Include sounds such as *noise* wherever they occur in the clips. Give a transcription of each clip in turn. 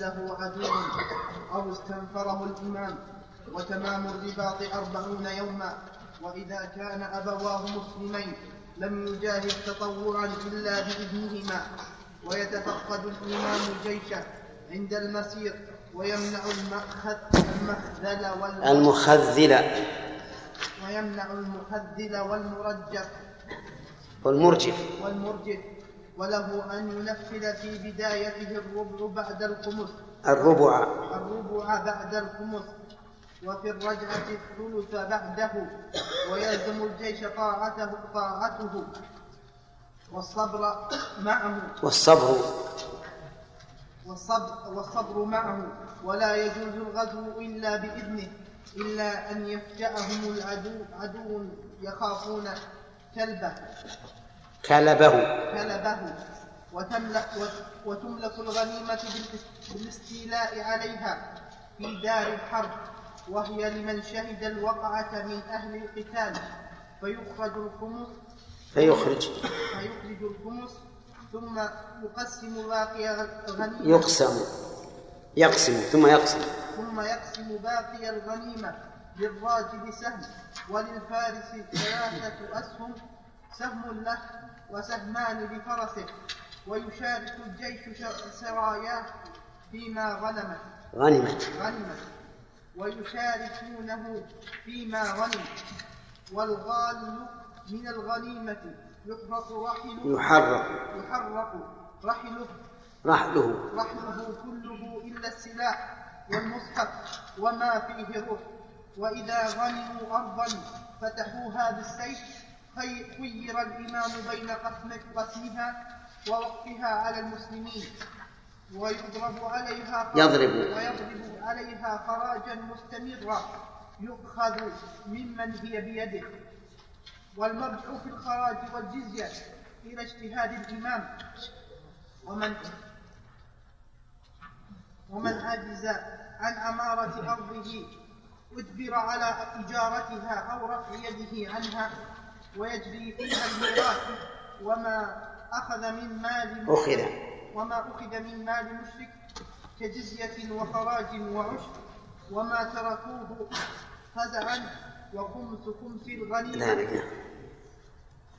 له عدو أو استنفره الإمام وتمام الرباط أربعون يوما. وإذا كان أبواه مسلمين لم يجاهد تطوعا إلا بإذنهما. ويتفقد الإمام الجيش عند المسير ويمنع المخذل المخذل. ويمنع المخذل والمرجف والمرجف والمرجف وله أن ينفذ في بدايته الربع بعد الخمس الربع. الربع بعد الخمس وفي الرجعة الثلث بعده. ويلزم الجيش طاعته طاعته. والصبر معه. والصبر. والصبر, والصبر معه. ولا يجوز الغزو إلا بإذنه. إلا أن يفجأهم العدو عدو يخافون كلبه. كلبه. كلبه. وتملك وتملك الغنيمة بالاستيلاء عليها في دار الحرب وهي لمن شهد الوقعة من أهل القتال. فيخرج الخمس فيخرج. فيخرج الخمس ثم يقسم باقي الغنيمة. يقسم. يقسم ثم يقسم. ثم يقسم باقي الغنيمة للراجل سهم وللفارس ثلاثة أسهم سهم له وسهمان لفرسه ويشارك الجيش سراياه فيما غنمت. غنمت. غنمت. ويشاركونه فيما غنم والغال من الغنيمة يحرق رحله. يحرق. يحرق رحله. رحله. رحله كله إلا السلاح والمصحف وما فيه روح. وإذا غنموا أرضا فتحوها بالسيف خير الإمام بين قسمها ووقفها على المسلمين ويضرب عليها يضرب. ويضرب عليها خراجا مستمرا يؤخذ ممن هي بيده. والمرجع في الخراج والجزية إلى اجتهاد الإمام ومن ومن عجز عن أمارة أرضه أجبر على إجارتها أو رفع يده عنها. ويجري فيها الميراث وما أخذ من مال أخذ. وما أخذ من مال مشرك كجزية وخراج وعشر وما تركوه فزعا وخمس خمس الغنيمة لا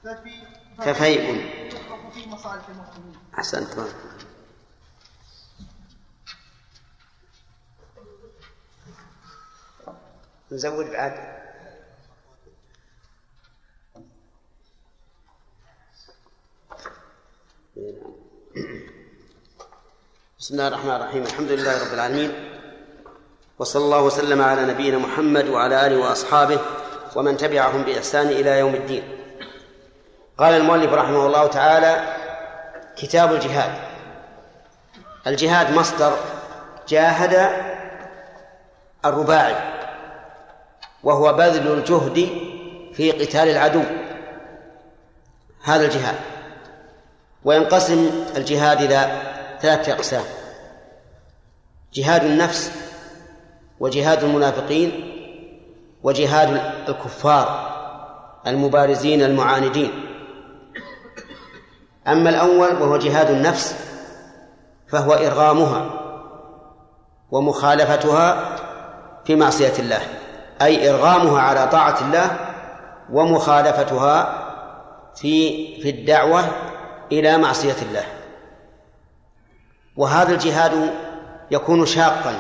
ففي ففيء. في مصالح المسلمين. أحسنت. نزود بعد. بسم الله الرحمن الرحيم. الحمد لله رب العالمين. وصلى الله وسلم على نبينا محمد وعلى آله وأصحابه ومن تبعهم بإحسان إلى يوم الدين. قال المؤلف رحمه الله تعالى كتاب الجهاد. الجهاد مصدر جاهد الرباعي وهو بذل الجهد في قتال العدو. هذا الجهاد. وينقسم الجهاد إلى ثلاثة أقسام. جهاد النفس وجهاد المنافقين وجهاد الكفار المبارزين المعاندين. أما الأول وهو جهاد النفس فهو إرغامها ومخالفتها في معصية الله أي إرغامها على طاعة الله ومخالفتها في في الدعوة إلى معصية الله. وهذا الجهاد يكون شاقا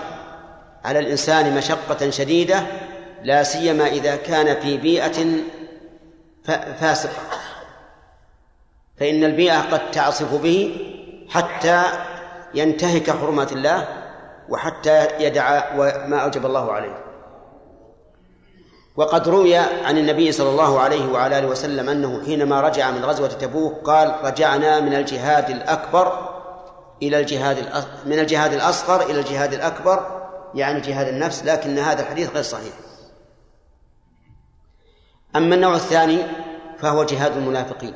على الإنسان مشقة شديدة لا سيما إذا كان في بيئة فاسقة. فإن البيئة قد تعصف به حتى ينتهك حرمات الله وحتى يدع ما أوجب الله عليه. وقد روي عن النبي صلى الله عليه وعلى آله وسلم أنه حينما رجع من غزوة تبوك قال رجعنا من الجهاد الأكبر إلى الجهاد من الجهاد الأصغر إلى الجهاد الأكبر يعني جهاد النفس لكن هذا الحديث غير صحيح. أما النوع الثاني فهو جهاد المنافقين.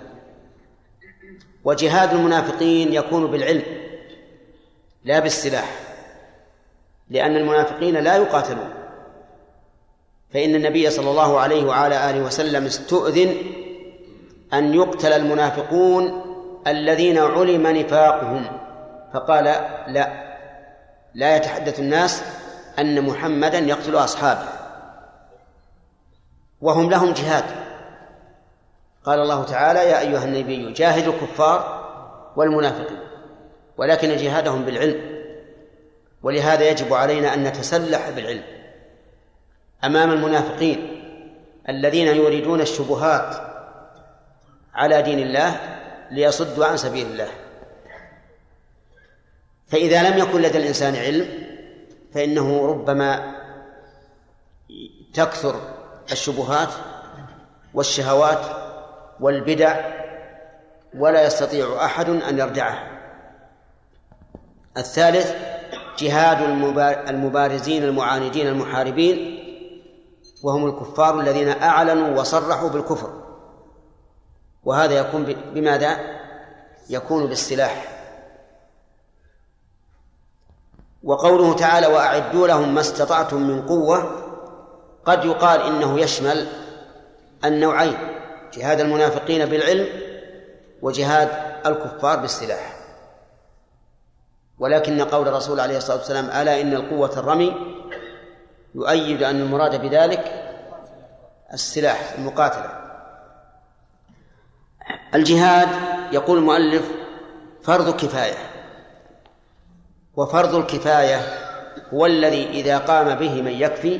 وجهاد المنافقين يكون بالعلم لا بالسلاح لأن المنافقين لا يقاتلون. فإن النبي صلى الله عليه وعلى آله وسلم استؤذن أن يقتل المنافقون الذين علم نفاقهم. فقال لا. لا يتحدث الناس أن محمدا يقتل أصحابه. وهم لهم جهاد. قال الله تعالى يا أيها النبي جاهد الكفار والمنافقين ولكن جهادهم بالعلم. ولهذا يجب علينا أن نتسلح بالعلم أمام المنافقين الذين يريدون الشبهات على دين الله ليصدوا عن سبيل الله. فإذا لم يكن لدى الإنسان علم فإنه ربما تكثر الشبهات والشهوات والبدع ولا يستطيع أحد أن يردعه. الثالث جهاد المبارزين المعاندين المحاربين وهم الكفار الذين أعلنوا وصرحوا بالكفر. وهذا يكون بماذا؟ يكون بالسلاح وقوله تعالى وأعدوا لهم ما استطعتم من قوة قد يقال إنه يشمل النوعين جهاد المنافقين بالعلم وجهاد الكفار بالسلاح. ولكن قول الرسول عليه الصلاة والسلام ألا إن القوة الرمي؟ يؤيد أن المراد بذلك السلاح المقاتلة. الجهاد يقول المؤلف فرض كفاية. وفرض الكفاية هو الذي إذا قام به من يكفي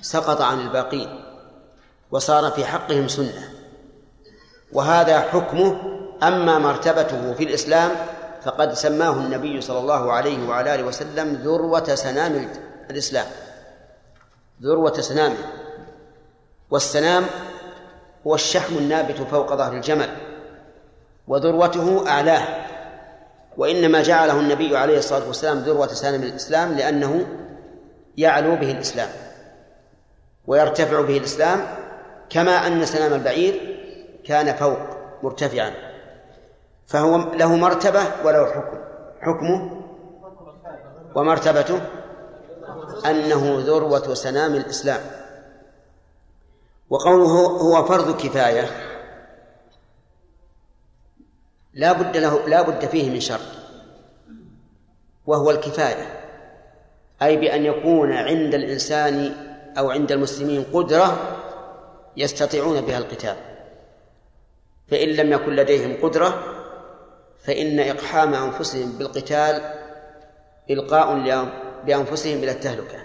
سقط عن الباقين وصار في حقهم سنة. وهذا حكمه أما مرتبته في الإسلام فقد سماه النبي صلى الله عليه وعلى آله وسلم ذروة سنام الإسلام. ذروة سنامه والسنام هو الشحم النابت فوق ظهر الجمل وذروته أعلاه. وإنما جعله النبي عليه الصلاة والسلام ذروة سنام الإسلام لأنه يعلو به الإسلام ويرتفع به الإسلام كما أن سنام البعير كان فوق مرتفعا فهو له مرتبة وله حكم. حكمه ومرتبته أنه ذروة سنام الإسلام. وقوله هو فرض كفاية لا بد له لا بد فيه من شرط وهو الكفاية. أي بأن يكون عند الإنسان أو عند المسلمين قدرة يستطيعون بها القتال. فإن لم يكن لديهم قدرة فإن إقحام أنفسهم بالقتال إلقاء بأنفسهم إلى التهلكة.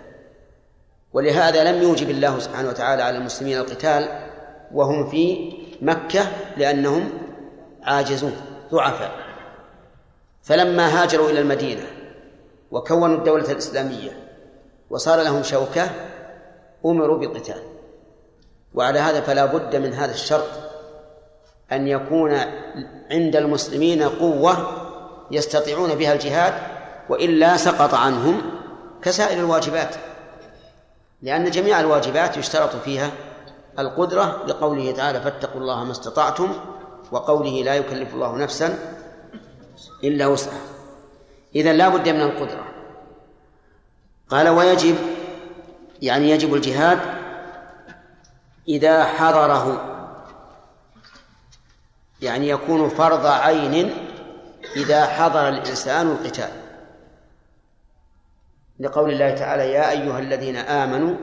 ولهذا لم يوجب الله سبحانه وتعالى على المسلمين القتال وهم في مكة لأنهم عاجزون. ضعفاء. فلما هاجروا إلى المدينة وكونوا الدولة الإسلامية وصار لهم شوكة أمروا بالقتال. وعلى هذا فلا بد من هذا الشرط أن يكون عند المسلمين قوة يستطيعون بها الجهاد وإلا سقط عنهم كسائر الواجبات. لأن جميع الواجبات يشترط فيها القدرة لقوله تعالى فاتقوا الله ما استطعتم وقوله لا يكلف الله نفسا إلا وسعها. إذا لا بد من القدرة. قال ويجب يعني يجب الجهاد إذا حضره. يعني يكون فرض عين إذا حضر الإنسان القتال. لقول الله تعالى يا أيها الذين آمنوا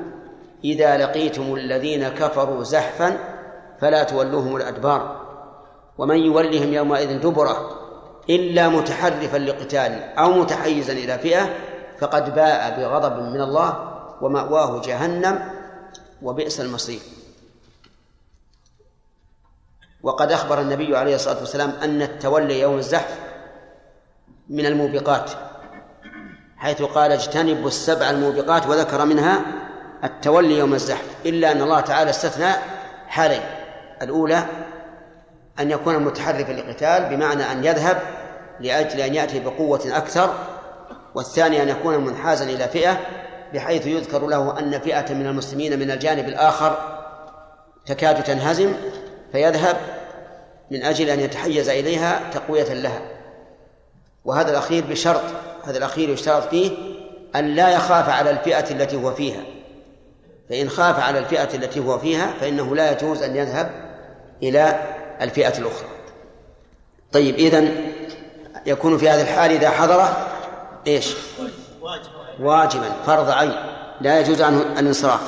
إذا لقيتم الذين كفروا زحفا فلا تولوهم الأدبار. ومن يولهم يومئذ دبرة إلا متحرفا لقتال أو متحيزا إلى فئة فقد باء بغضب من الله ومأواه جهنم وبئس المصير. وقد أخبر النبي عليه الصلاة والسلام أن التولي يوم الزحف من الموبقات حيث قال اجتنبوا السبع الموبقات وذكر منها التولي يوم الزحف إلا أن الله تعالى استثنى حالين الأولى أن يكون متحرفا للقتال بمعنى أن يذهب لأجل أن يأتي بقوة أكثر والثاني أن يكون منحازا إلى فئة بحيث يذكر له أن فئة من المسلمين من الجانب الآخر تكاد تنهزم فيذهب من أجل أن يتحيز إليها تقوية لها. وهذا الأخير بشرط هذا الأخير يشترط فيه أن لا يخاف على الفئة التي هو فيها. فإن خاف على الفئة التي هو فيها فإنه لا يجوز أن يذهب إلى الفئة الأخرى. طيب إذن يكون في هذه الحال إذا حضر إيش؟ واجبا فرض عين لا يجوز عنه الإنصراف.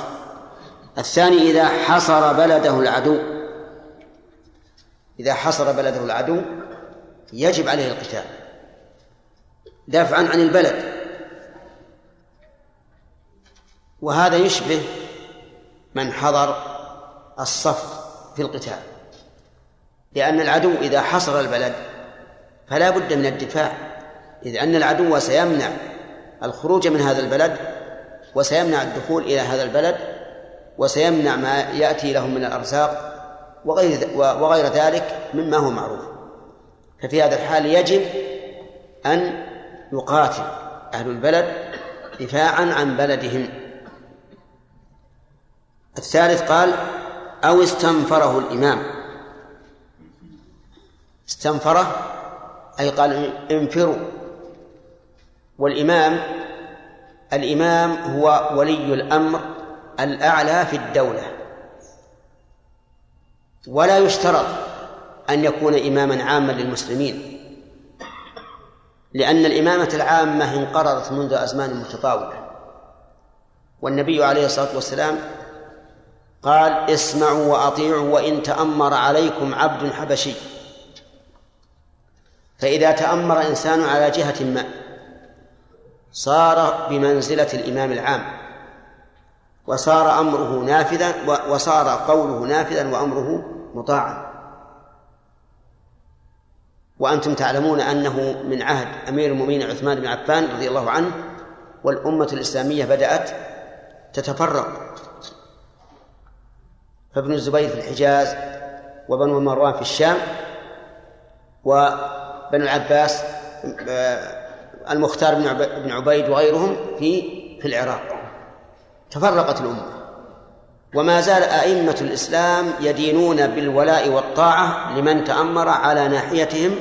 الثاني إذا حصر بلده العدو إذا حصر بلده العدو يجب عليه القتال. دافعا عن البلد. وهذا يشبه من حضر الصف في القتال. لأن العدو إذا حصر البلد فلا بد من الدفاع إذ أن العدو سيمنع الخروج من هذا البلد وسيمنع الدخول إلى هذا البلد وسيمنع ما يأتي لهم من الأرزاق وغير وغير ذلك مما هو معروف. ففي هذا الحال يجب أن يقاتل أهل البلد دفاعا عن بلدهم. الثالث قال أو استنفره الإمام. استنفره أي قال انفروا. والإمام الإمام هو ولي الأمر الأعلى في الدولة. ولا يشترط أن يكون إماما عاما للمسلمين لأن الإمامة العامة انقرضت منذ أزمان متطاولة. والنبي عليه الصلاة والسلام قال اسمعوا وأطيعوا وإن تأمر عليكم عبد حبشي. فإذا تأمر إنسان على جهة ما صار بمنزلة الإمام العام وصار أمره نافذا وصار قوله نافذا وأمره مطاعا. وأنتم تعلمون أنه من عهد أمير المؤمنين عثمان بن عفان رضي الله عنه والأمة الإسلامية بدأت تتفرق. فابن الزبير في الحجاز وبنو مروان في الشام وبنو العباس المختار بن عبيد وغيرهم في في العراق. تفرقت الأمة. وما زال أئمة الإسلام يدينون بالولاء والطاعة لمن تأمر على ناحيتهم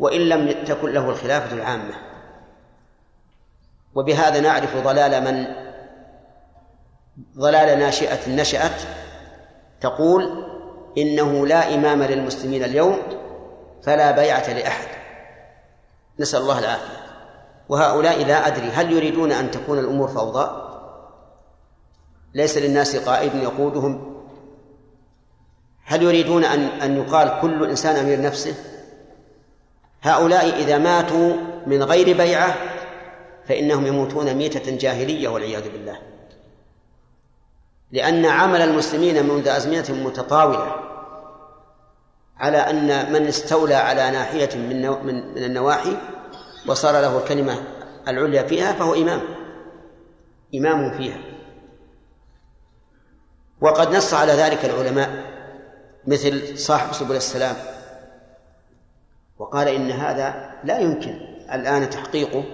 وإن لم تكن له الخلافة العامة. وبهذا نعرف ضلال من ضلال ناشئة نشأت تقول إنه لا إمام للمسلمين اليوم فلا بيعة لأحد. نسأل الله العافية. وهؤلاء لا أدري هل يريدون أن تكون الأمور فوضى؟ ليس للناس قائد يقودهم. هل يريدون أن أن يقال كل إنسان أمير نفسه؟ هؤلاء إذا ماتوا من غير بيعة فإنهم يموتون ميتة جاهلية والعياذ بالله. لأن عمل المسلمين منذ أزمنة متطاولة. على أن من استولى على ناحية من من النواحي وصار له الكلمة العليا فيها فهو إمام. إمام فيها. وقد نص على ذلك العلماء مثل صاحب سبل السلام. وقال إن هذا لا يمكن الآن تحقيقه.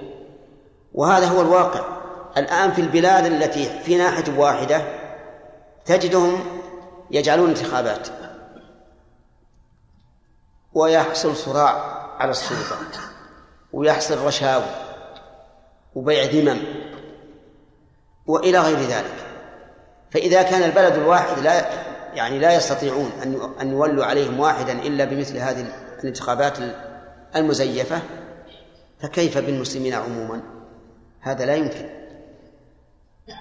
وهذا هو الواقع. الآن في البلاد التي في ناحية واحدة تجدهم يجعلون انتخابات. ويحصل صراع على السلطة ويحصل رشاوى وبيع ذمم وإلى غير ذلك. فإذا كان البلد الواحد لا يعني لا يستطيعون أن أن يولوا عليهم واحدا إلا بمثل هذه الانتخابات المزيفة فكيف بالمسلمين عموما؟ هذا لا يمكن.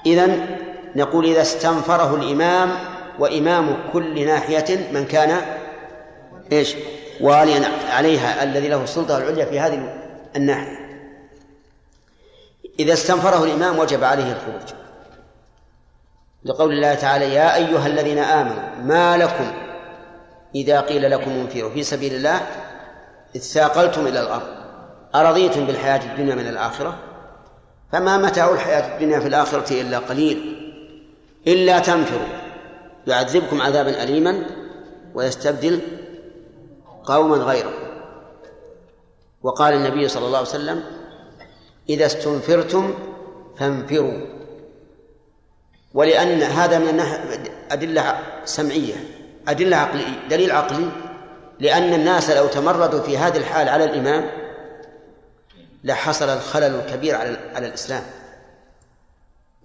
إذن نقول إذا استنفره الإمام وإمام كل ناحية من كان إيش؟ واليا عليها الذي له السلطة العليا في هذه الناحية. إذا استنفره الإمام وجب عليه الخروج. لقول الله تعالى يا أيها الذين آمنوا ما لكم إذا قيل لكم انفروا في سبيل الله؟ إذ ثاقلتم إلى الأرض. أرضيتم بالحياة الدنيا من الآخرة؟ فما متاع الحياة الدنيا في الآخرة إلا قليل. إلا تنفروا. يعذبكم عذابا أليما ويستبدل قوما غيركم وقال النبي صلى الله عليه وسلم إذا استنفرتم فانفروا. ولأن هذا من أدلة سمعية أدلة عقلية دليل عقلي. لأن الناس لو تمردوا في هذه الحال على الإمام لحصل الخلل الكبير على على الإسلام.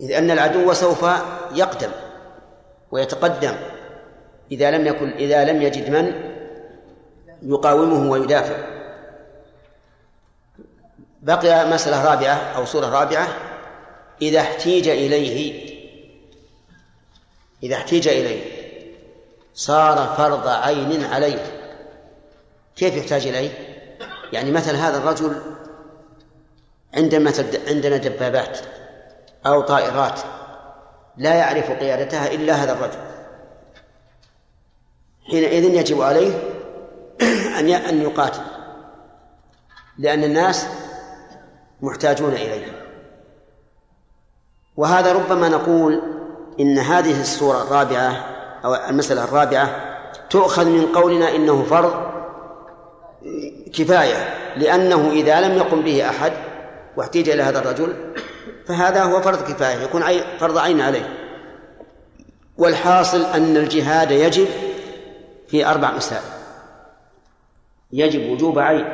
إذ أن العدو سوف يقدم ويتقدم إذا لم يكن إذا لم يجد من يقاومه ويدافع. بقي مسألة رابعة أو صورة رابعة. إذا احتيج إليه إذا احتيج إليه صار فرض عين عليه. كيف يحتاج إليه؟ يعني مثل هذا الرجل عندما عندنا دبابات أو طائرات لا يعرف قيادتها إلا هذا الرجل. حينئذ يجب عليه *coughs* أن أن يقاتل. لأن الناس محتاجون إليه. وهذا ربما نقول إن هذه الصورة الرابعة أو المسألة الرابعة تؤخذ من قولنا إنه فرض كفاية لأنه إذا لم يقم به أحد واحتيج إلى هذا الرجل فهذا هو فرض كفاية يكون فرض عين عليه. والحاصل أن الجهاد يجب في أربع مسائل. يجب وجوب عين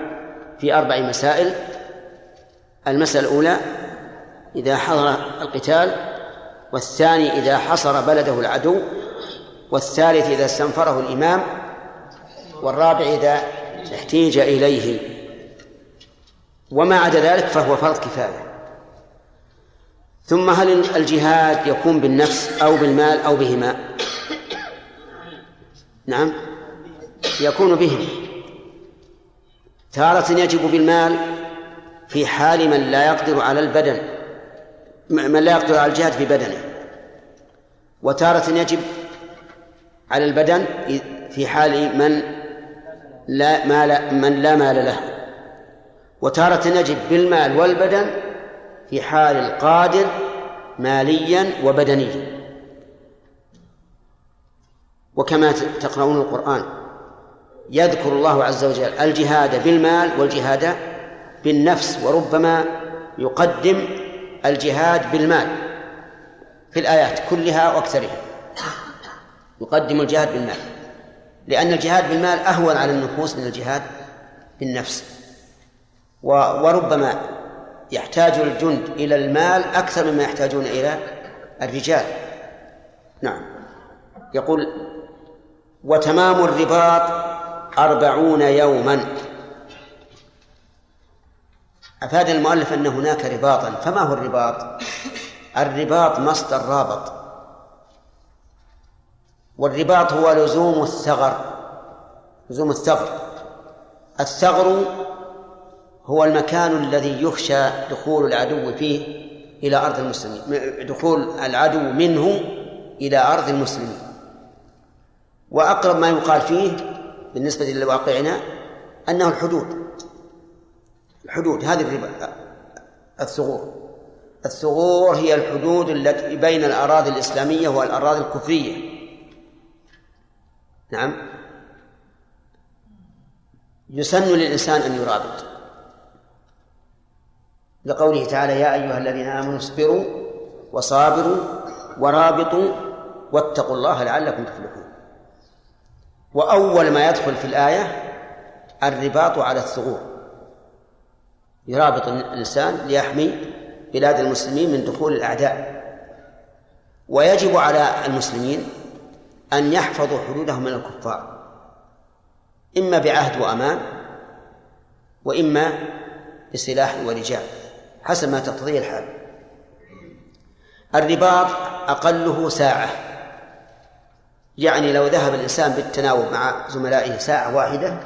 في أربع مسائل. المسألة الأولى إذا حضر القتال والثاني إذا حصر بلده العدو والثالث إذا استنفره الإمام والرابع إذا احتيج إليه. وما عدا ذلك فهو فرض كفاية. ثم هل الجهاد يكون بالنفس أو بالمال أو بهما؟ نعم يكون بهما. تارة يجب بالمال في حال من لا يقدر على البدن من لا يقدر على الجهاد في بدنه. وتارة يجب على البدن في حال من لا مال من لا مال له. وتارة يجب بالمال والبدن في حال القادر ماليا وبدنيا. وكما تقرؤون القرآن. يذكر الله عز وجل الجهاد بالمال والجهاد بالنفس وربما يقدم الجهاد بالمال في الآيات كلها وأكثرها. يقدم الجهاد بالمال. لأن الجهاد بالمال أهون على النفوس من الجهاد بالنفس. وربما يحتاج الجند إلى المال أكثر مما يحتاجون إلى الرجال. نعم. يقول وتمام الرباط أربعون يوما. أفاد المؤلف أن هناك رباطا. فما هو الرباط؟ الرباط مصدر رابط. والرباط هو لزوم الثغر. لزوم الثغر. الثغر هو المكان الذي يخشى دخول العدو فيه إلى أرض المسلمين. دخول العدو منه إلى أرض المسلمين. وأقرب ما يقال فيه بالنسبة لواقعنا أنه الحدود. الحدود هذه الربا الثغور. الثغور هي الحدود التي بين الأراضي الإسلامية والأراضي الكفرية نعم. يسن للإنسان أن يرابط. لقوله تعالى يا أيها الذين آمنوا اصبروا وصابروا ورابطوا واتقوا الله لعلكم تفلحون. وأول ما يدخل في الآية الرباط على الثغور. يرابط الإنسان ليحمي بلاد المسلمين من دخول الأعداء. ويجب على المسلمين أن يحفظوا حدودهم من الكفار. إما بعهد وأمان وإما بسلاح ورجال حسب ما تقتضيه الحال. الرباط أقله ساعة. يعني لو ذهب الإنسان بالتناوب مع زملائه ساعة واحدة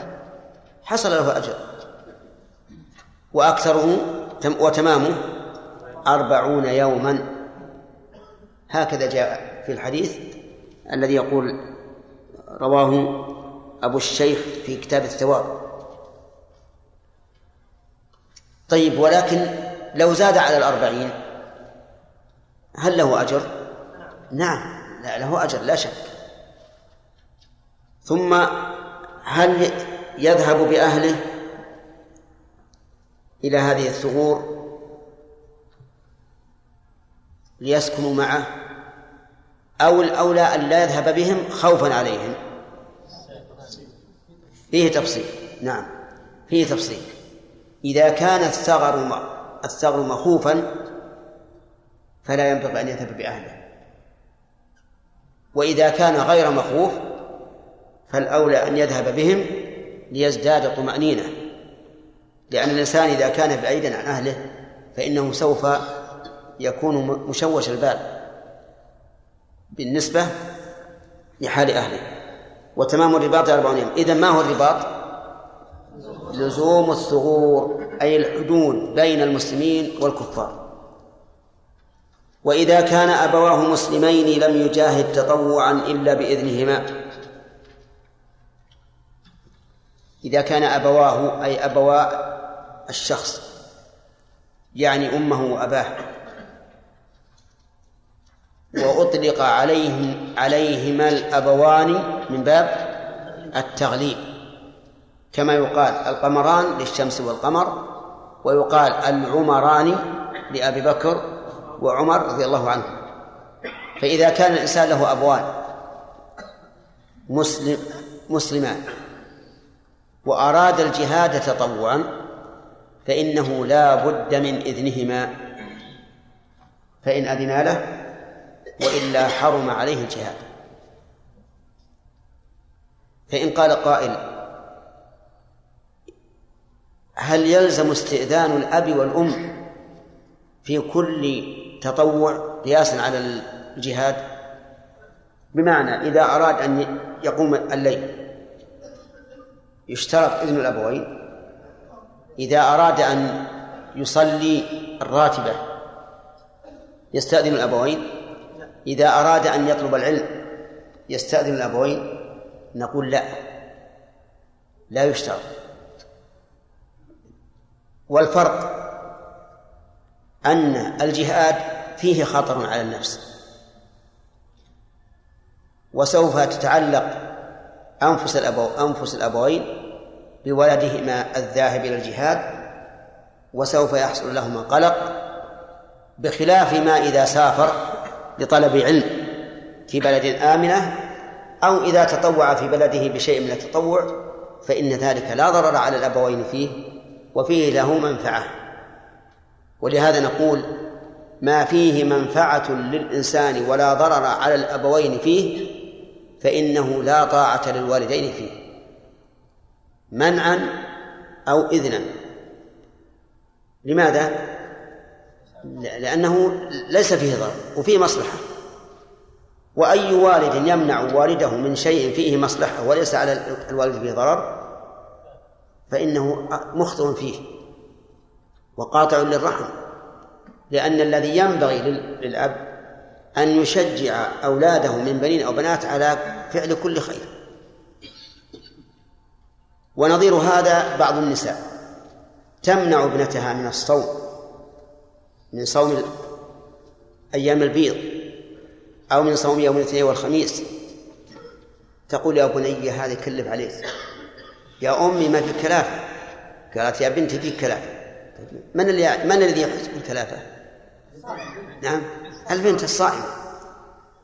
حصل له أجر. وأكثره وتمامه أربعون يوما. هكذا جاء في الحديث الذي يقول رواه أبو الشيخ في كتاب الثواب. طيب ولكن لو زاد على الأربعين هل له أجر؟ نعم لا له أجر لا شك. ثم هل يذهب بأهله إلى هذه الثغور ليسكنوا معه أو الأولى أن لا يذهب بهم خوفا عليهم؟ فيه تفصيل. نعم. فيه تفصيل. إذا كان الثغر الثغر مخوفا فلا ينبغي أن يذهب بأهله. وإذا كان غير مخوف فالأولى أن يذهب بهم ليزداد طمأنينة. لأن الإنسان إذا كان بعيدا عن أهله فإنه سوف يكون مشوش البال بالنسبة لحال أهله. وتمام الرباط أربعون يوم إذا ما هو الرباط؟ لزوم الثغور أي الحدود بين المسلمين والكفار. وإذا كان أبواه مسلمين لم يجاهد تطوعا إلا بإذنهما. إذا كان أبواه أي أبوا الشخص يعني أمه وأباه وأطلق عليهم عليهما الأبوان من باب التغليب. كما يقال القمران للشمس والقمر ويقال العمران لأبي بكر وعمر رضي الله عنه. فإذا كان الإنسان له أبوان مسلم مسلمان وأراد الجهاد تطوعا فإنه لا بد من إذنهما. فإن أذنا له وإلا حرم عليه الجهاد. فإن قال قائل هل يلزم استئذان الأب والأم في كل تطوع قياسا على الجهاد؟ بمعنى إذا أراد أن يقوم الليل يشترط إذن الأبوين إذا أراد أن يصلي الراتبة يستأذن الأبوين إذا أراد أن يطلب العلم يستأذن الأبوين نقول لا لا يشترط. والفرق أن الجهاد فيه خطر على النفس. وسوف تتعلق أنفس الأبو أنفس الأبوين بولدهما الذاهب إلى الجهاد وسوف يحصل لهما قلق بخلاف ما إذا سافر لطلب علم في بلد آمنة أو إذا تطوع في بلده بشيء من التطوع فإن ذلك لا ضرر على الأبوين فيه وفيه له منفعة. ولهذا نقول ما فيه منفعة للإنسان ولا ضرر على الأبوين فيه فإنه لا طاعة للوالدين فيه. منعا أو إذنا. لماذا؟ لأنه ليس فيه ضرر وفيه مصلحة. وأي والد يمنع والده من شيء فيه مصلحة وليس على الوالد فيه ضرر فإنه مخطئ فيه وقاطع للرحم. لأن الذي ينبغي للأب أن يشجع أولاده من بنين أو بنات على فعل كل خير. ونظير هذا بعض النساء. تمنع ابنتها من الصوم من صوم أيام البيض أو من صوم يوم الاثنين والخميس. تقول يا بني هذا كلف عليك. يا أمي ما في كلافة. قالت يا بنتي في كلافة. من اللي من الذي يحس بالكلافة؟ نعم البنت الصائمة.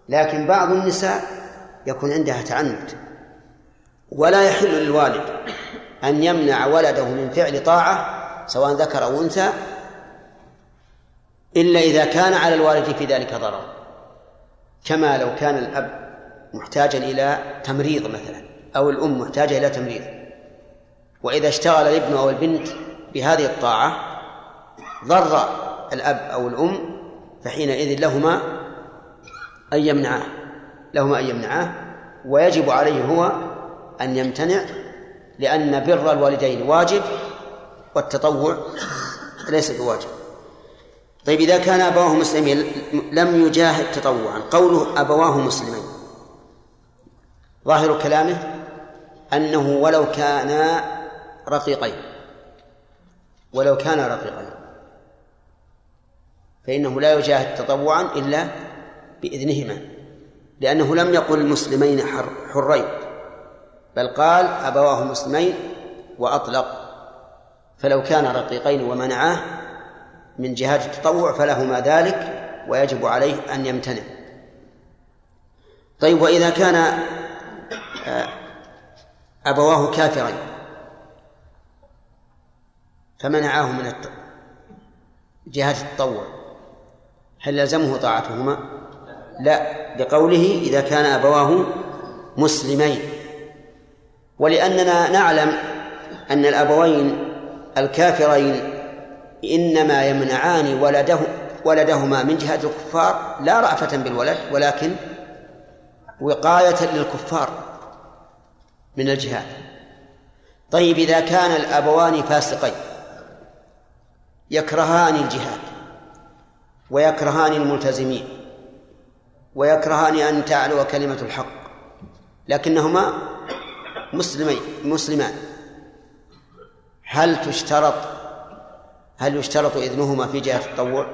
لكن بعض النساء يكون عندها تعنت. ولا يحل للوالد أن يمنع ولده من فعل طاعة سواء ذكر أو أنثى إلا إذا كان على الوالد في ذلك ضرر. كما لو كان الأب محتاجا إلى تمريض مثلا أو الأم محتاجة إلى تمريض. وإذا اشتغل الابن أو البنت بهذه الطاعة ضر الأب أو الأم فحينئذ لهما أن يمنعاه لهما أن يمنعاه ويجب عليه هو أن يمتنع لأن بر الوالدين واجب والتطوع ليس بواجب. طيب إذا كان أبواه مسلمين لم يجاهد تطوعا قوله أبواه مسلمين ظاهر كلامه أنه ولو كانا رقيقين ولو كان رقيقين فإنه لا يجاهد تطوعا إلا بإذنهما لأنه لم يقل المسلمين حرين. بل قال أبواه مسلمين وأطلق فلو كان رقيقين ومنعاه من جهاد التطوع فلهما ذلك ويجب عليه أن يمتنع. طيب وإذا كان آه، أبواه كافرين فمنعاه من جهاد التطوع هل يلزمه طاعتهما؟ لا بقوله إذا كان أبواه مسلمين. ولأننا نعلم أن الأبوين الكافرين إنما يمنعان ولده ولدهما من جهة الكفار لا رأفة بالولد ولكن وقاية للكفار من الجهاد طيب إذا كان الأبوان فاسقين يكرهان الجهاد ويكرهان الملتزمين ويكرهان أن تعلو كلمة الحق لكنهما مسلمين مسلمان. هل تشترط هل يشترط إذنهما في جهة التطوع؟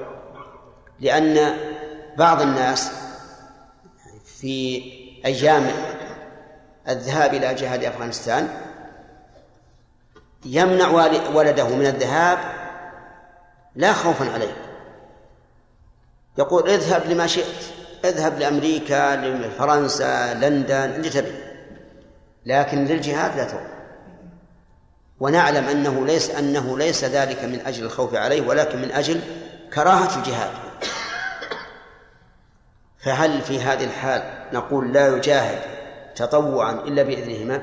لأن بعض الناس في أيام الذهاب إلى جهاد أفغانستان يمنع ولده من الذهاب لا خوفا عليه. يقول اذهب لما شئت اذهب لأمريكا لفرنسا لندن اللي تبي لكن للجهاد لا تروح ونعلم أنه ليس أنه ليس ذلك من أجل الخوف عليه ولكن من أجل كراهة الجهاد. فهل في هذه الحال نقول لا يجاهد تطوعا إلا بإذنهما؟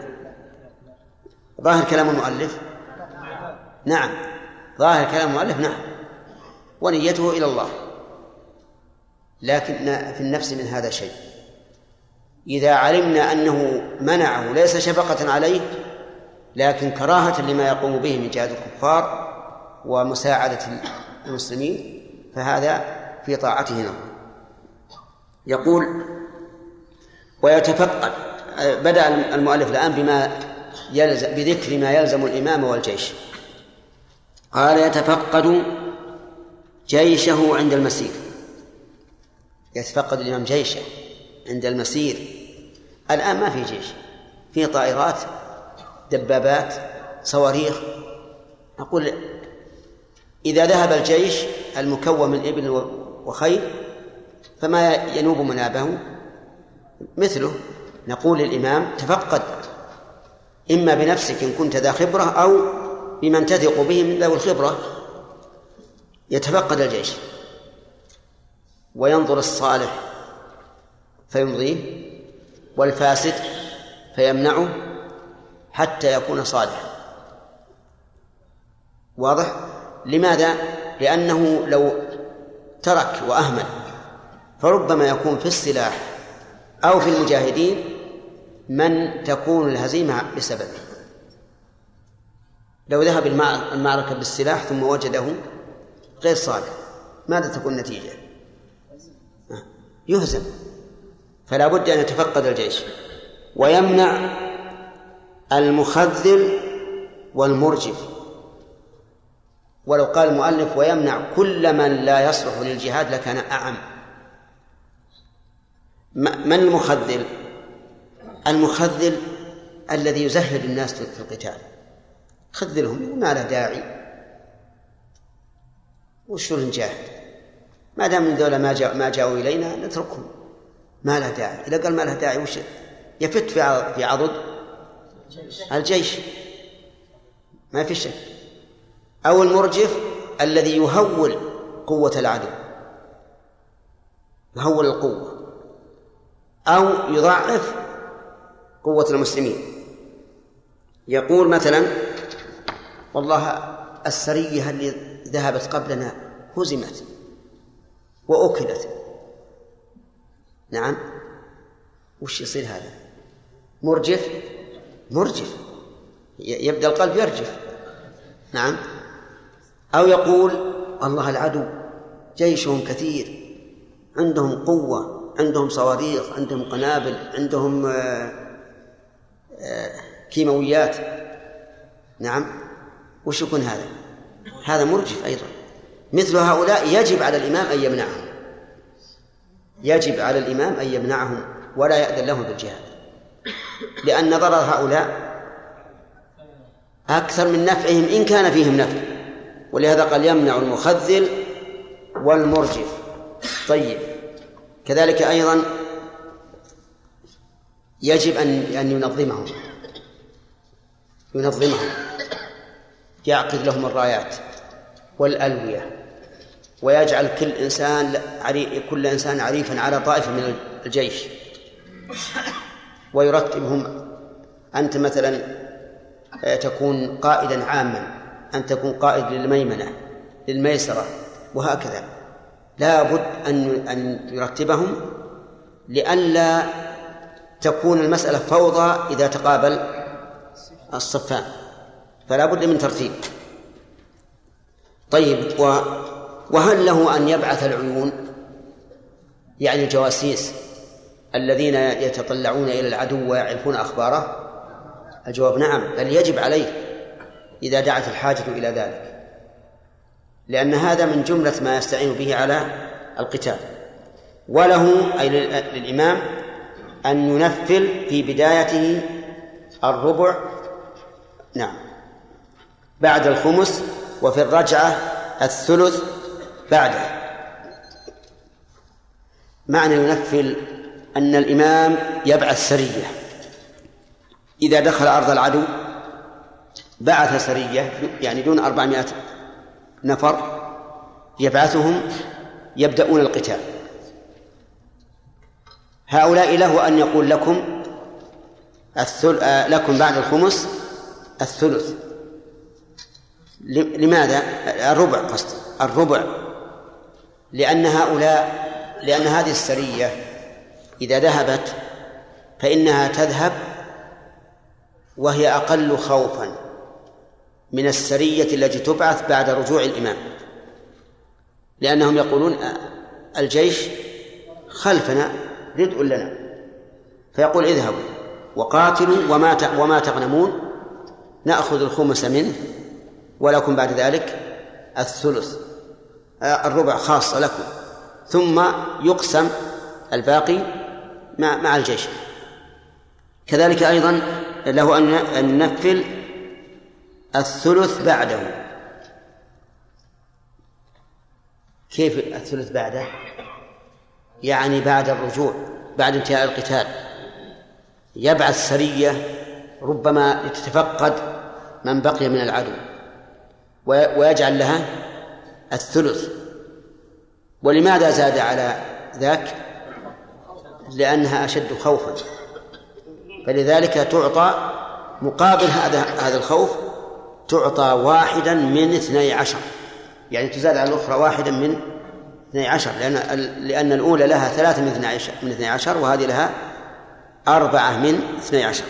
ظاهر كلام المؤلف؟ نعم. ظاهر كلام المؤلف؟ نعم. ونيته إلى الله. لكن في النفس من هذا شيء. إذا علمنا أنه منعه ليس شفقة عليه لكن كراهة لما يقوم به من جهة الكفار ومساعدة المسلمين فهذا في طاعته نظر. يقول ويتفقد بدأ المؤلف الآن بما يلزم بذكر ما يلزم الإمام والجيش. قال يتفقد جيشه عند المسير يتفقد الإمام جيشه. عند المسير. الآن ما في جيش. في طائرات دبابات صواريخ. نقول إذا ذهب الجيش المكون من إبل وخيل فما ينوب منابه؟ مثله نقول للإمام تفقد. إما بنفسك إن كنت ذا خبرة أو بمن تثق به من ذوي الخبرة. يتفقد الجيش. وينظر الصالح. فيمضيه والفاسد فيمنعه حتى يكون صالحا واضح؟ لماذا؟ لأنه لو ترك وأهمل فربما يكون في السلاح أو في المجاهدين من تكون الهزيمة بسببه. لو ذهب المعركة بالسلاح ثم وجده غير صالح ماذا تكون النتيجة؟ يهزم. فلا بد أن يتفقد الجيش ويمنع المخذل والمرجف. ولو قال المؤلف ويمنع كل من لا يصلح للجهاد لكان أعم. من المخذل؟ المخذل الذي يزهد الناس في القتال. خذلهم ما له داعي. وش نجاهد ما دام من ذولا ما ما جاءوا إلينا نتركهم. ما له داعي. إذا قال ما له داعي وش يفت في في عضد؟ الجيش. ما في شك. أو المرجف الذي يهول قوة العدو. يهول القوة. أو يضعف قوة المسلمين. يقول مثلا والله السرية اللي ذهبت قبلنا هزمت وأكلت. نعم. وش يصير هذا؟ مرجف؟ مرجف. يبدأ القلب يرجف. نعم. أو يقول الله العدو جيشهم كثير عندهم قوة عندهم صواريخ عندهم قنابل عندهم آه، آه، كيماويات. نعم. وش يكون هذا؟ هذا مرجف أيضا. مثل هؤلاء يجب على الإمام أن يمنعهم. يجب على الإمام أن يمنعهم ولا يأذن لهم بالجهاد. لأن ضرر هؤلاء أكثر من نفعهم إن كان فيهم نفع. ولهذا قال يمنع المخذل والمرجف. طيب. كذلك أيضا يجب أن أن ينظمهم. ينظمهم. يعقد لهم الرايات والألوية. ويجعل كل إنسان كل إنسان عريفا على طائفة من الجيش. ويرتبهم أنت مثلا آه، تكون قائدا عاما أن تكون قائد للميمنة للميسرة وهكذا. لا بد أن أن يرتبهم لئلا تكون المسألة فوضى إذا تقابل الصفان. فلا بد من ترتيب. طيب و وهل له أن يبعث العيون؟ يعني الجواسيس الذين يتطلعون إلى العدو ويعرفون أخباره؟ الجواب نعم بل يجب عليه إذا دعت الحاجة إلى ذلك. لأن هذا من جملة ما يستعين به على القتال. وله أي للإمام أن ينفل في بدايته الربع. نعم. بعد الخمس وفي الرجعة الثلث بعده. معنى ينفل أن الإمام يبعث سرية. إذا دخل أرض العدو بعث سرية يعني دون أربعمائة نفر يبعثهم يبدأون القتال. هؤلاء له أن يقول لكم الثل... آه، لكم بعد الخمس الثلث. لماذا؟ الربع قصد الربع. لأن هؤلاء لأن هذه السرية إذا ذهبت فإنها تذهب وهي أقل خوفا من السرية التي تبعث بعد رجوع الإمام. لأنهم يقولون الجيش خلفنا ردء لنا. فيقول اذهبوا وقاتلوا وما وما تغنمون نأخذ الخمس منه ولكم بعد ذلك الثلث. الربع خاصة لكم. ثم يقسم الباقي مع مع الجيش. كذلك أيضا له أن ننفل الثلث بعده. كيف الثلث بعده؟ يعني بعد الرجوع بعد انتهاء القتال. يبعث سرية ربما لتتفقد من بقي من العدو. ويجعل لها الثلث. ولماذا زاد على ذاك؟ لأنها أشد خوفا. فلذلك تعطى مقابل هذا هذا الخوف تعطى واحدا من اثني عشر. يعني تزاد على الأخرى واحدا من اثني عشر. لأن لأن الأولى لها ثلاثة من اثني عشر من اثني عشر وهذه لها أربعة من اثني عشر.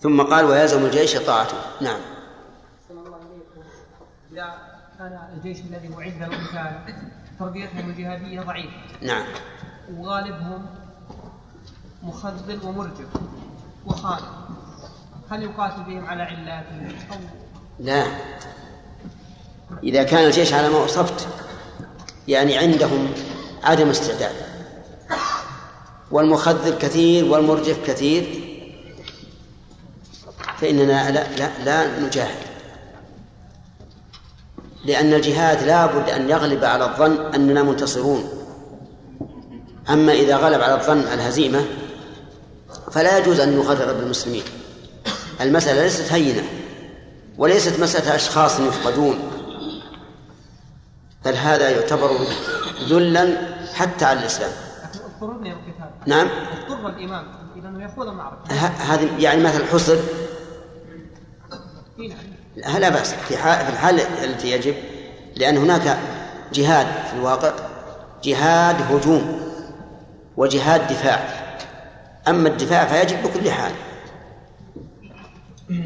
ثم قال ويلزم الجيش طاعته. نعم. كان الجيش الذي أعد له تربيتهم الجهادية ضعيفة. نعم. وغالبهم مخذل ومرجف وخالد هل يقاتل بهم على علاتهم؟ أو لا. إذا كان الجيش على ما وصفت يعني عندهم عدم استعداد. والمخذل كثير والمرجف كثير. فإننا لا, لا, لا نجاهد. لأن الجهاد لا بد أن يغلب على الظن أننا منتصرون. أما إذا غلب على الظن الهزيمة فلا يجوز أن نغرر بالمسلمين. المسألة ليست هينة وليست مسألة أشخاص يفقدون بل هذا يعتبر ذلا حتى على الإسلام. نعم. اضطر الإمام إلى أنه يخوض المعركة. هذه يعني مثل حصر. لا بأس. في الحال التي يجب لأن هناك جهاد في الواقع جهاد هجوم وجهاد دفاع. أما الدفاع فيجب بكل حال.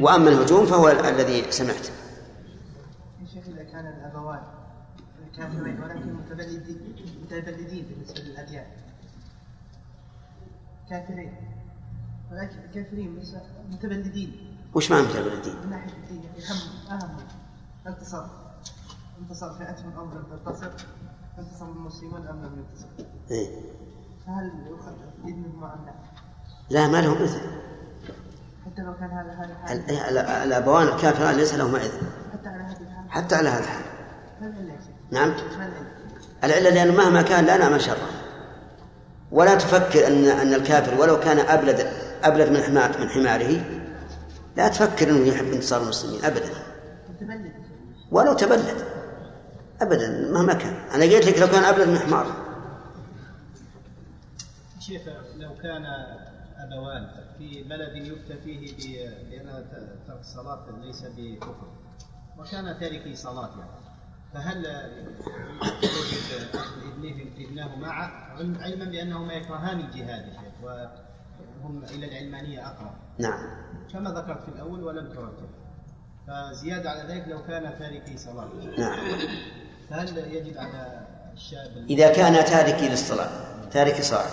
وأما الهجوم فهو الذي سمعت. إذا كان الأبوان كافرين ولكن متبلدين بالنسبة للأديان. كافرين. ولكن كافرين متبلدين. وش معنى متبلدين؟ من ناحية الدين أهم أهم انتصر انتصر فئتهم أو لم تنتصر انتصر المسلمون أم لم ينتصر؟ إيه؟ فهل يؤخذ إذنهم أم لا؟ لا ما لهم إذن. حتى لو كان هذا هذا الأبوان الكافران ليس لهما إذن. حتى على هذه الحال. حتى على هذا الحال. نعم. العلة لأنه مهما كان لا نعمل شره ولا تفكر أن أن الكافر ولو كان أبلد أبلد من حمار من حماره لا تفكر أنه يحب انتصار المسلمين أبدا. ولو تبلد. أبدا مهما كان. أنا قلت لك لو كان أبلد من حمار. شيخ لو كان أبوان في بلد يفتى فيه بأن ترك الصلاة ليس بكفر وكان تاركي صلاة يعني فهل ابنه ابنه معه؟ علما بأنهما يكرهان الجهاد وهم إلى العلمانية أقرب. نعم. كما ذكرت في الأول ولم ترتب. فزيادة على ذلك لو كان تاركي صلاة. نعم. فهل يجب على الشاب إذا كان تاركي للصلاة تاركي صلاة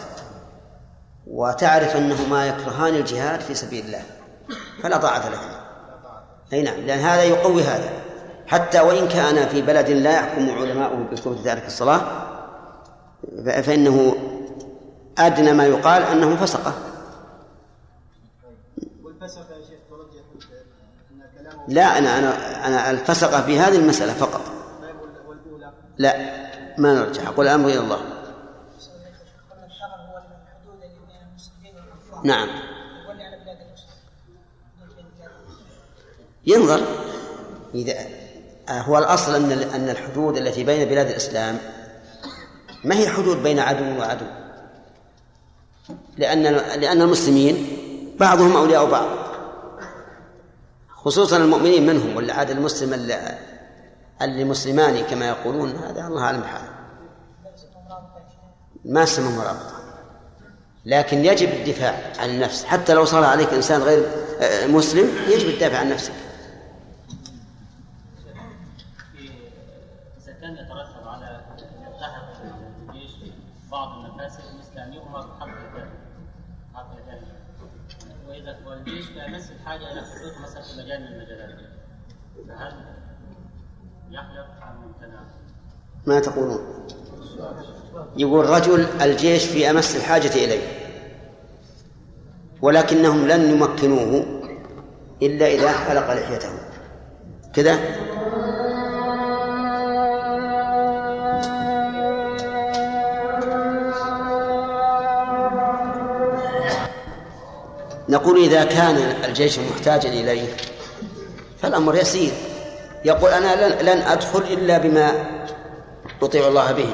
وتعرف أنهما يكرهان الجهاد في سبيل الله فلا طاعة لهما. أي نعم لأن هذا يقوي هذا. حتى وإن كان في بلد لا يحكم علماؤه بكفر تارك الصلاة فإنه أدنى ما يقال أنه فسقة. لا أنا أنا أنا الفسقة في هذه المسألة فقط. لا ما نرجع. أقول الأمر إلى الله. نعم. ينظر. إذا هو الأصل أن أن الحدود التي بين بلاد الإسلام ما هي حدود بين عدو وعدو؟ لأن لأن المسلمين بعضهم أولياء بعض. خصوصا المؤمنين منهم ولا عاد المسلم اللي, اللي مسلمان كما يقولون هذا الله أعلم حاله ما اسمه مرابطة لكن يجب الدفاع عن النفس. حتى لو صار عليك إنسان غير مسلم يجب الدفاع عن نفسك. يمس الحاجة إلى فهل؟ ما تقولون؟ يقول رجل الجيش في أمس الحاجة إليه ولكنهم لن يمكنوه إلا إذا حلق لحيته كذا نقول إذا كان الجيش محتاجا إليه فالأمر يسير. يقول أنا لن, لن أدخل إلا بما أطيع الله به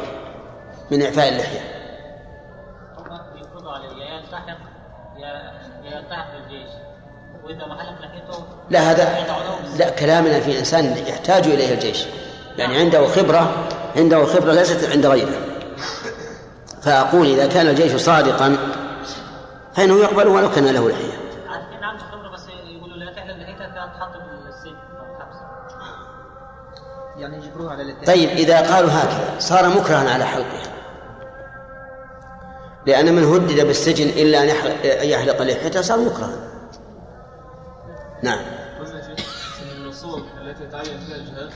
من إعفاء اللحية. لا هذا لا كلامنا في إنسان يحتاج إليه الجيش. يعني عنده خبرة عنده خبرة ليست عند غيره. فأقول إذا كان الجيش صادقا فإنه يقبل ولو كان له لحية. نعم بس يقولوا لا تحلل لحيتك تحط بالسجن يعني يجبروه على طيب إذا قالوا هكذا صار مكرها على حلقه. لأن من هدد بالسجن إلا أن يحلق لحيته صار مكرها. نعم. من الصور التي يتعين فيها الجهاد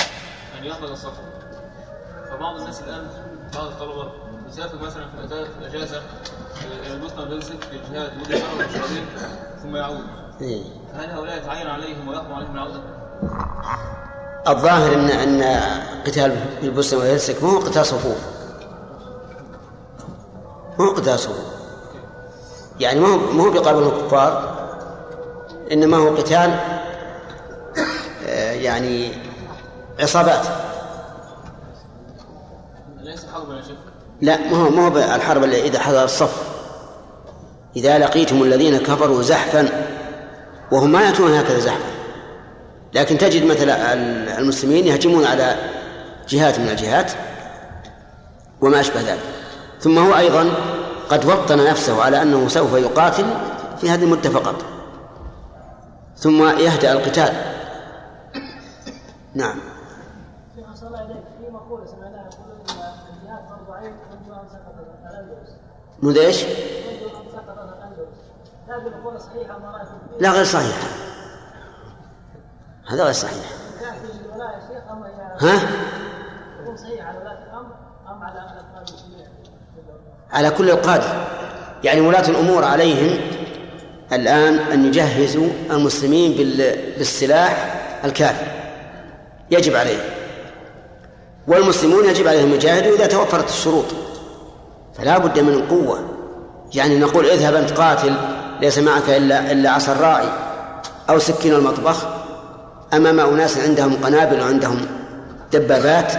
أن يحفظ السفر. فبعض الناس الآن بعض الطلبة يسافر مثلا في الأجازة البوسنة والهرسك في الجهاد مدة سنة وشهرين ثم يعود. إيه. فهل هؤلاء يتعين عليهم ويحكم عليهم العودة؟ الظاهر ان إن قتال البوسنه والهرسك ما هو قتال صفوف. ما هو قتال صفوف. يعني ما هو ما هو الكفار إنما هو قتال آه، يعني عصابات. ليس حربا يا شيخ؟ لا ما هو ما هو الحرب اللي إذا حضر الصف. إذا لقيتم الذين كفروا زحفا وهم ما يأتون هكذا زحفا. لكن تجد مثلا المسلمين يهجمون على جهات من الجهات وما أشبه ذلك. ثم هو أيضا قد وطن نفسه على أنه سوف يقاتل في هذه المدة فقط ثم يهدأ القتال. نعم. منذ إيش؟ لا غير صحيحة. هذا غير صحيح. ها؟ على كل القادة يعني ولاة الأمور عليهم الآن أن يجهزوا المسلمين بالسلاح الكافي. يجب عليهم. والمسلمون يجب عليهم يجاهدوا إذا توفرت الشروط. فلا بد من قوة. يعني نقول اذهب أنت قاتل ليس معك إلا إلا عصا الراعي أو سكين المطبخ. أمام أناس عندهم قنابل وعندهم دبابات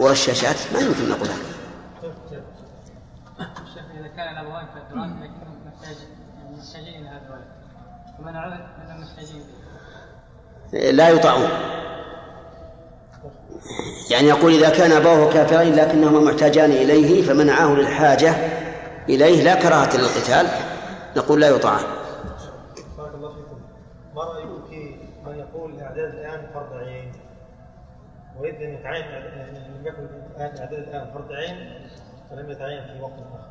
ورشاشات. ما يمكن نقول هذا. إذا كان يعني يقول إذا كان أبوه كافرين لكنهما محتاجان إليه فمنعاه للحاجة إليه لا كراهة للقتال نقول لا يطاعان بارك الله فيكم. ما رأيكم في من يقول الإعداد الآن فرض عين؟ وإذ لم يتعين لم يكن الآن الاعداد الآن فرض عين فلم يتعين في وقت آخر.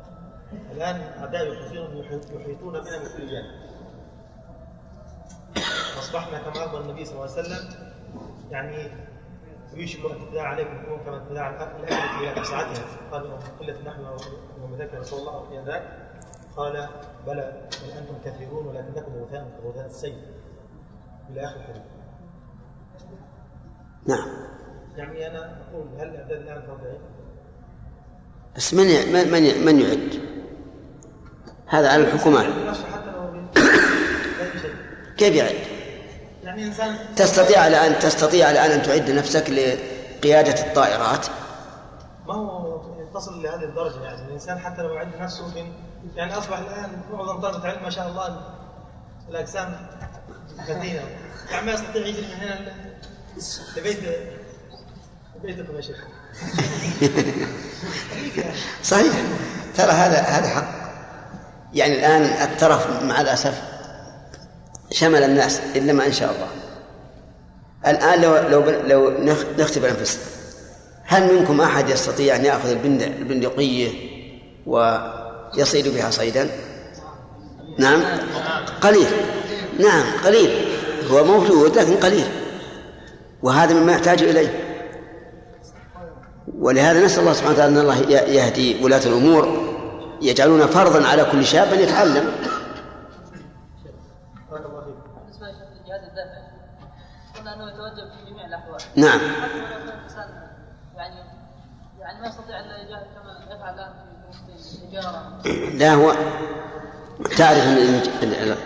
الآن أعداء يحيطون بنا من كل جانب أصبحنا كما أمر النبي صلى الله عليه وسلم يعني يوشك ان تداعى عليكم كما تداعى الاكله إلى ساعتها قال قله نحن ومثاك رسول الله في ذاك قال بلى بل أنتم كثيرون ولكنكم غثاء كغثاء السيل إلى آخر الحديث نعم يعني أنا أقول هل الاعداد الآن عين؟ بس من من من يعد؟ هذا على الحكومات حتى لو شيء *coughs* كيف يعد؟ يعني تستطيع الآن تستطيع الآن أن تعد نفسك لقيادة الطائرات؟ ما هو يتصل لهذه الدرجة يعني. الإنسان حتى لو يعد نفسه من يعني أصبح الآن معظم طلبه العلم ما شاء الله الأجسام متينه يعني ما يستطيع يجري من هنا لبيت لبيتكم يا شيخ صحيح. ترى هذا هذا حق. يعني الآن الترف مع الأسف شمل الناس إلا ما إن شاء الله. الآن لو لو لو نخ- نختبر أنفسنا. هل منكم أحد يستطيع أن يأخذ البند البندقية ويصيد بها صيدا؟ نعم. قليل. نعم قليل. هو موجود لكن قليل. وهذا مما يحتاج إليه. ولهذا نسأل الله سبحانه وتعالى أن الله يهدي ولاة الأمور يجعلون فرضا على كل شاب أن يتعلم. نعم. يعني ما يستطيع كما يفعل لا هو تعرف ال-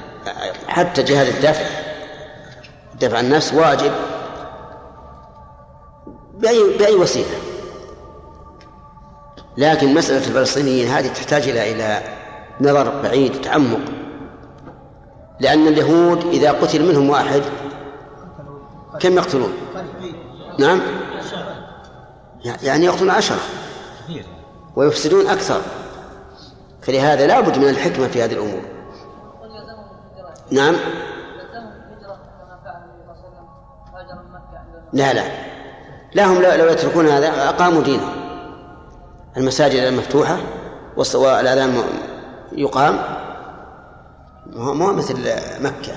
حتى جهاد الدفع دفع النفس واجب بأي بأي وسيلة. لكن مسألة الفلسطينيين هذه تحتاج إلى إلى نظر بعيد وتعمق. لأن اليهود إذا قتل منهم واحد كم يقتلون؟ نعم. يعني يقتلون عشرة. ويفسدون أكثر. فلهذا لا بد من الحكمة في هذه الأمور. نعم. لا لا. لا هم لو لو يتركون هذا. أقاموا دينهم. المساجد المفتوحة والأذان يقام. مو مثل مكة.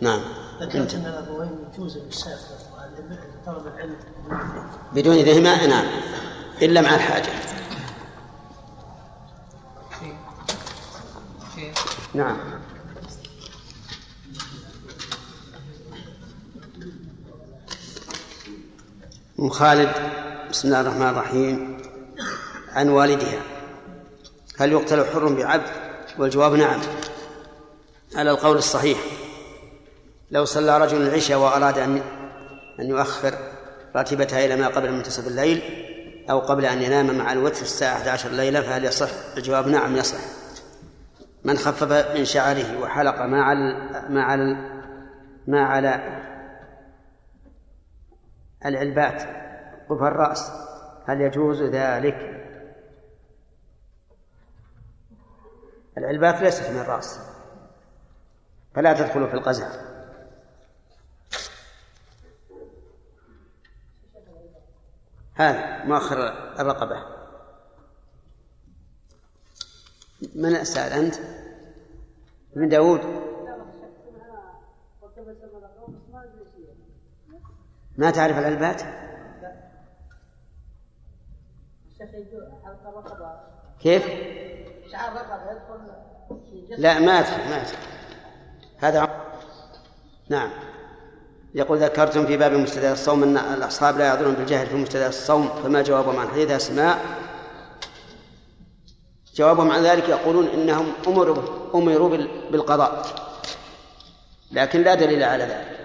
نعم. ذكرت إن الابوين يجوز طلب العلم. بدون إذنهما نعم إلا مع الحاجة. نعم. أم خالد بسم الله الرحمن الرحيم. عن والدها. هل يقتل حر بعبد؟ والجواب نعم على القول الصحيح. لو صلى رجل العشاء وأراد أن أن يؤخر راتبتها إلى ما قبل منتصف الليل أو قبل أن ينام مع الوتر الساعة 11 ليلة فهل يصح؟ الجواب نعم يصح من خفف من شعره وحلق ما على ما على ما على العلبات قفا الرأس هل يجوز ذلك؟ العلبات ليست من الرأس فلا تدخل في القزع هذا مؤخر الرقبة من سأل أنت؟ من داود ما تعرف العلبات؟ كيف؟ لا ما أدري ما أدري هذا عم- نعم يقول ذكرتم في باب مستدى الصوم أن الأصحاب لا يعذرون بالجهل في مستدى الصوم فما جوابهم عن حديث أسماء؟ جوابهم عن ذلك يقولون إنهم أمروا أمروا بال- بالقضاء. لكن لا دليل على ذلك.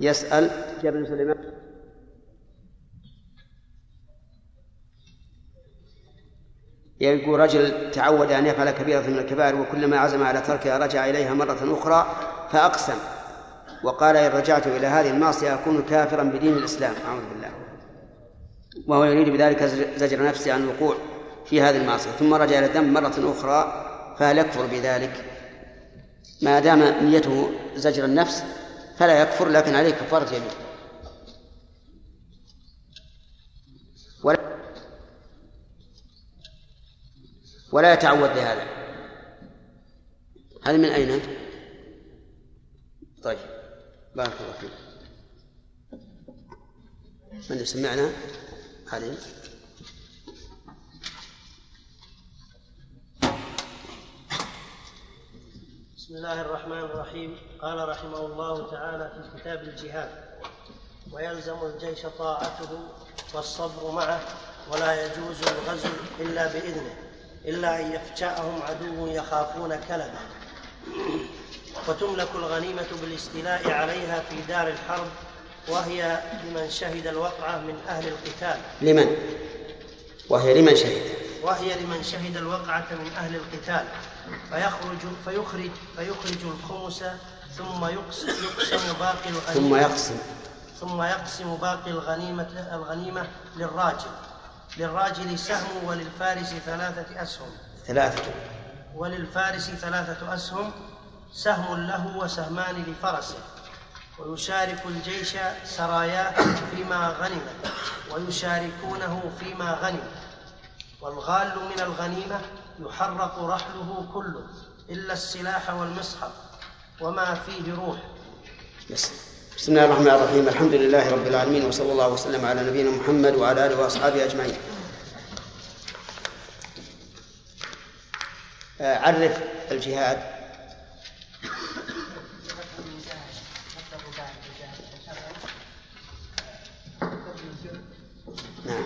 يسأل جابر سليمان. يقول رجل تعود أن يفعل كبيرة من الكبائر وكلما عزم على تركها رجع إليها مرة أخرى فأقسم وقال إن رجعت إلى هذه المعصية أكون كافرا بدين الإسلام. أعوذ بالله. وهو يريد بذلك زجر نفسه عن الوقوع في هذه المعصية ثم رجع إلى الذنب مرة أخرى فهل يكفر بذلك؟ ما دام نيته زجر النفس فلا يكفر لكن عليه كفارة يمين ولا ولا يتعود لهذا. هذا من أين؟ طيب. بارك الله فيك. من سمعنا؟ علي. بسم الله الرحمن الرحيم. قال رحمه الله تعالى في كتاب الجهاد ويلزم الجيش طاعته والصبر معه ولا يجوز الغزو إلا بإذنه. إلا أن يفجأهم عدو يخافون كلبه وتملك الغنيمة بالاستيلاء عليها في دار الحرب وهي لمن شهد الوقعة من أهل القتال. لمن؟ وهي لمن شهد. وهي لمن شهد الوقعة من أهل القتال. فيخرج فيخرج فيخرج الخمس ثم يقسم, يقسم باقي الغنيمة. ثم يقسم. ثم يقسم باقي الغنيمة الغنيمة للراجل. للراجل سهم وللفارس ثلاثة أسهم. ثلاثة. وللفارس ثلاثة أسهم سهم له وسهمان لفرسه. ويشارك الجيش سراياه فيما غنم. ويشاركونه فيما غنم. والغال من الغنيمة يحرق رحله كله إلا السلاح والمصحف وما فيه روح. بس بسم الله الرحمن الرحيم الحمد لله رب العالمين وصلى الله وسلم على نبينا محمد وعلى اله واصحابه اجمعين عرف الجهاد نعم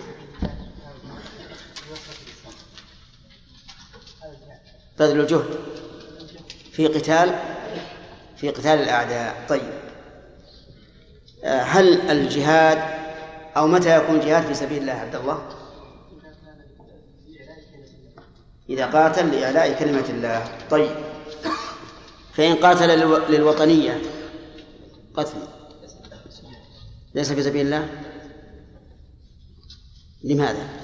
بذل الجهد في قتال في قتال الأعداء طيب هل الجهاد أو متى يكون الجهاد في سبيل الله عبد الله؟ إذا قاتل لإعلاء كلمة الله. طيب. فإن قاتل للو- للوطنية قتل. ليس في سبيل الله؟ لماذا؟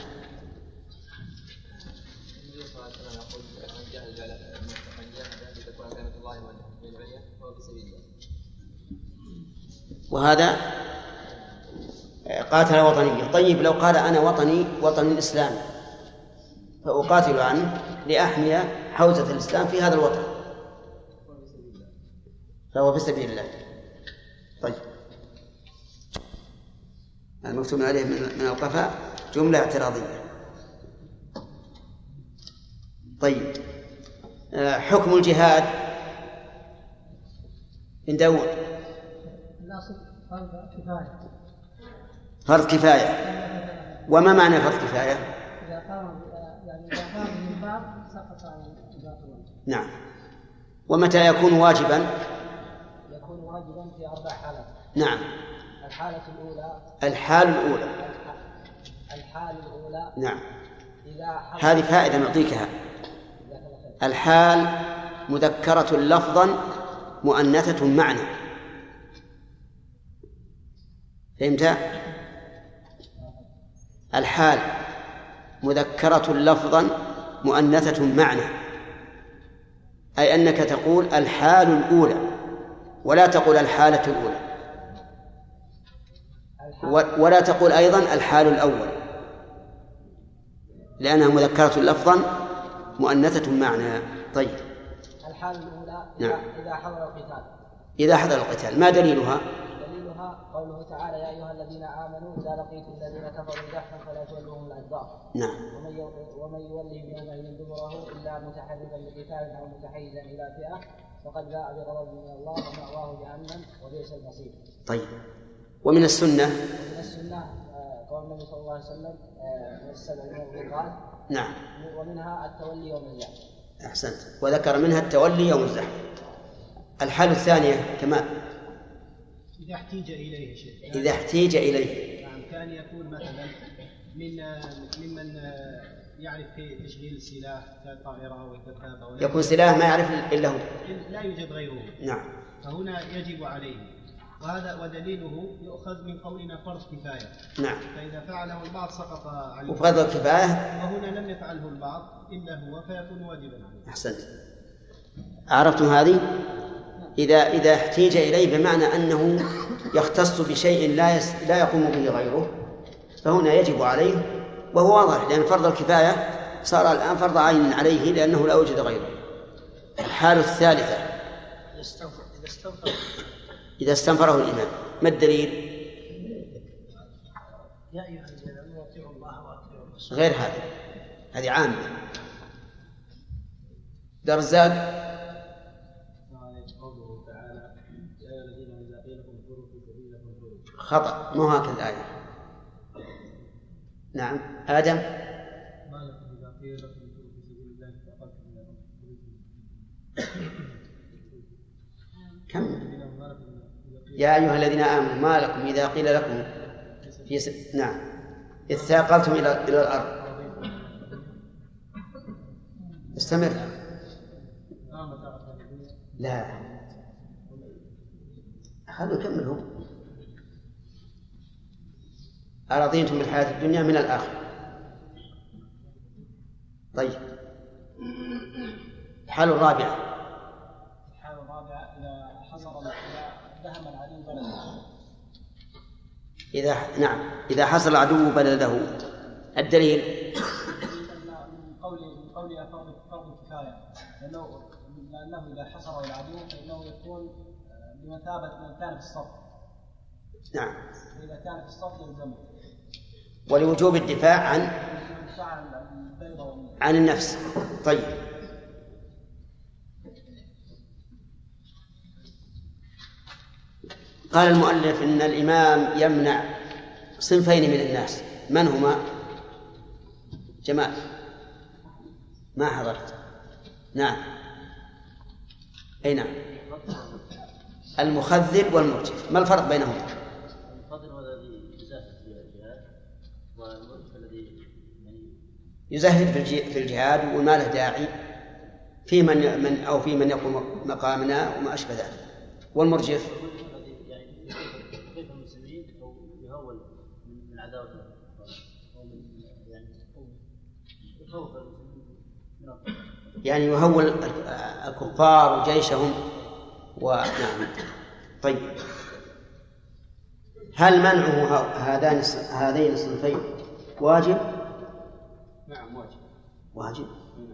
وهذا قاتل وطنيا طيب لو قال أنا وطني وطن الإسلام فأقاتل عنه لأحمي حوزة الإسلام في هذا الوطن. فهو في سبيل الله. طيب. المكتوب عليه من القفاء جملة اعتراضية. طيب. آه، حكم الجهاد. من داود فرض كفاية. وما معنى فرض كفاية؟ إذا قام يعني إذا قام سقط عن نعم. ومتى يكون واجبا؟ يكون واجبا في أربع حالات. نعم. الحالة الأولى. الحال الأولى. الحال الأولى. نعم. إذا هذه فائدة نعطيكها. الحال مذكرة لفظا مؤنثة معنى. فهمت؟ الحال مذكرة لفظا مؤنثة معنى أي أنك تقول الحال الأولى ولا تقول الحالة الأولى و- ولا تقول أيضا الحال الأول لأنها مذكرة لفظا مؤنثة معنى طيب الحال الأولى نعم. إذا حضر القتال إذا حضر القتال ما دليلها؟ دليلها قوله تعالى يا أيها الذين آمنوا إذا لقيتم الذين كفروا زحفا فلا تولوهم الأدبار. نعم. ومن ومن يولهم يومئذ دبره إلا متحرفا لقتال أو متحيزا إلى فئة فقد باء بغضب من الله ومأواه جهنم وبئس المصير. طيب. ومن السنة؟ ومن السنة آه، قول النبي صلى الله عليه وسلم آه، من السبع الموبقات نعم. ومنها التولي يوم الزحف. أحسنت. وذكر منها التولي يوم الزحف. الحالة الثانية كمال إذا احتيج إليه شيء. إذا احتيج إليه. نعم كان يكون مثلا من ممن يعرف في تشغيل السلاح كالطائرة والدبابة ولا- يكون سلاح ما يعرف إلا هو. لا يوجد غيره. نعم. فهنا يجب عليه. وهذا ودليله يؤخذ من قولنا فرض كفاية. نعم. فإذا فعله البعض سقط عليه. وفرض الكفاية. وهنا لم يفعله البعض إلا هو فيكون واجبا عليه. أحسنت. عرفتم هذه؟ إذا إذا احتيج إليه بمعنى أنه يختص بشيء لا لا يقوم به غيره فهنا يجب عليه وهو واضح لأن فرض الكفاية صار الآن فرض عين عليه لأنه لا يوجد غيره. الحالة الثالثة. إذا استنفر إذا استنفر إذا استنفره الإمام. ما الدليل؟ يا أيها الذين أطيعوا الله غير هذه هذه عامة. درزاق خطأ مو هكذا الآية نعم. آدم؟ ما لكم إذا قيل لكم في الله من كم؟ يا أيها الذين آمنوا ما لكم إذا قيل لكم في س... نعم. إذ ثاقلتم إلى إلى الأرض. استمر. لا. خلوا يكملوا أرضيتم بالحياة الدنيا من الآخرة؟ طيب. الحالة الرابعة الحالة الرابعة إذا حصل إذا دهم العدو بلده. إذا نعم. إذا حصل العدو بلده. الدليل. من قوله من قولها فرض فرض الكفاية لأنه لأنه إذا حصره العدو فإنه يكون بمثابة من كان في الصف. نعم. فإذا كان في الصف يلزمه. ولوجوب الدفاع عن عن النفس. طيب. قال المؤلف إن الإمام يمنع صنفين من الناس. من هما؟ جمال ما حضرت. نعم. أي نعم. المخذل والمرجف ما الفرق بينهما الفضل هو الذي يزاحف في الجهاد والمرجف الذي يعني يزهد في الجهاد وما له داعي في من من أو في من يقوم مقامنا وما أشبه ذلك. والمرجف. يعني يهول الكفار وجيشهم ونعم طيب. هل منعه هذان هذين الصنفين؟ واجب؟ نعم واجب. واجب.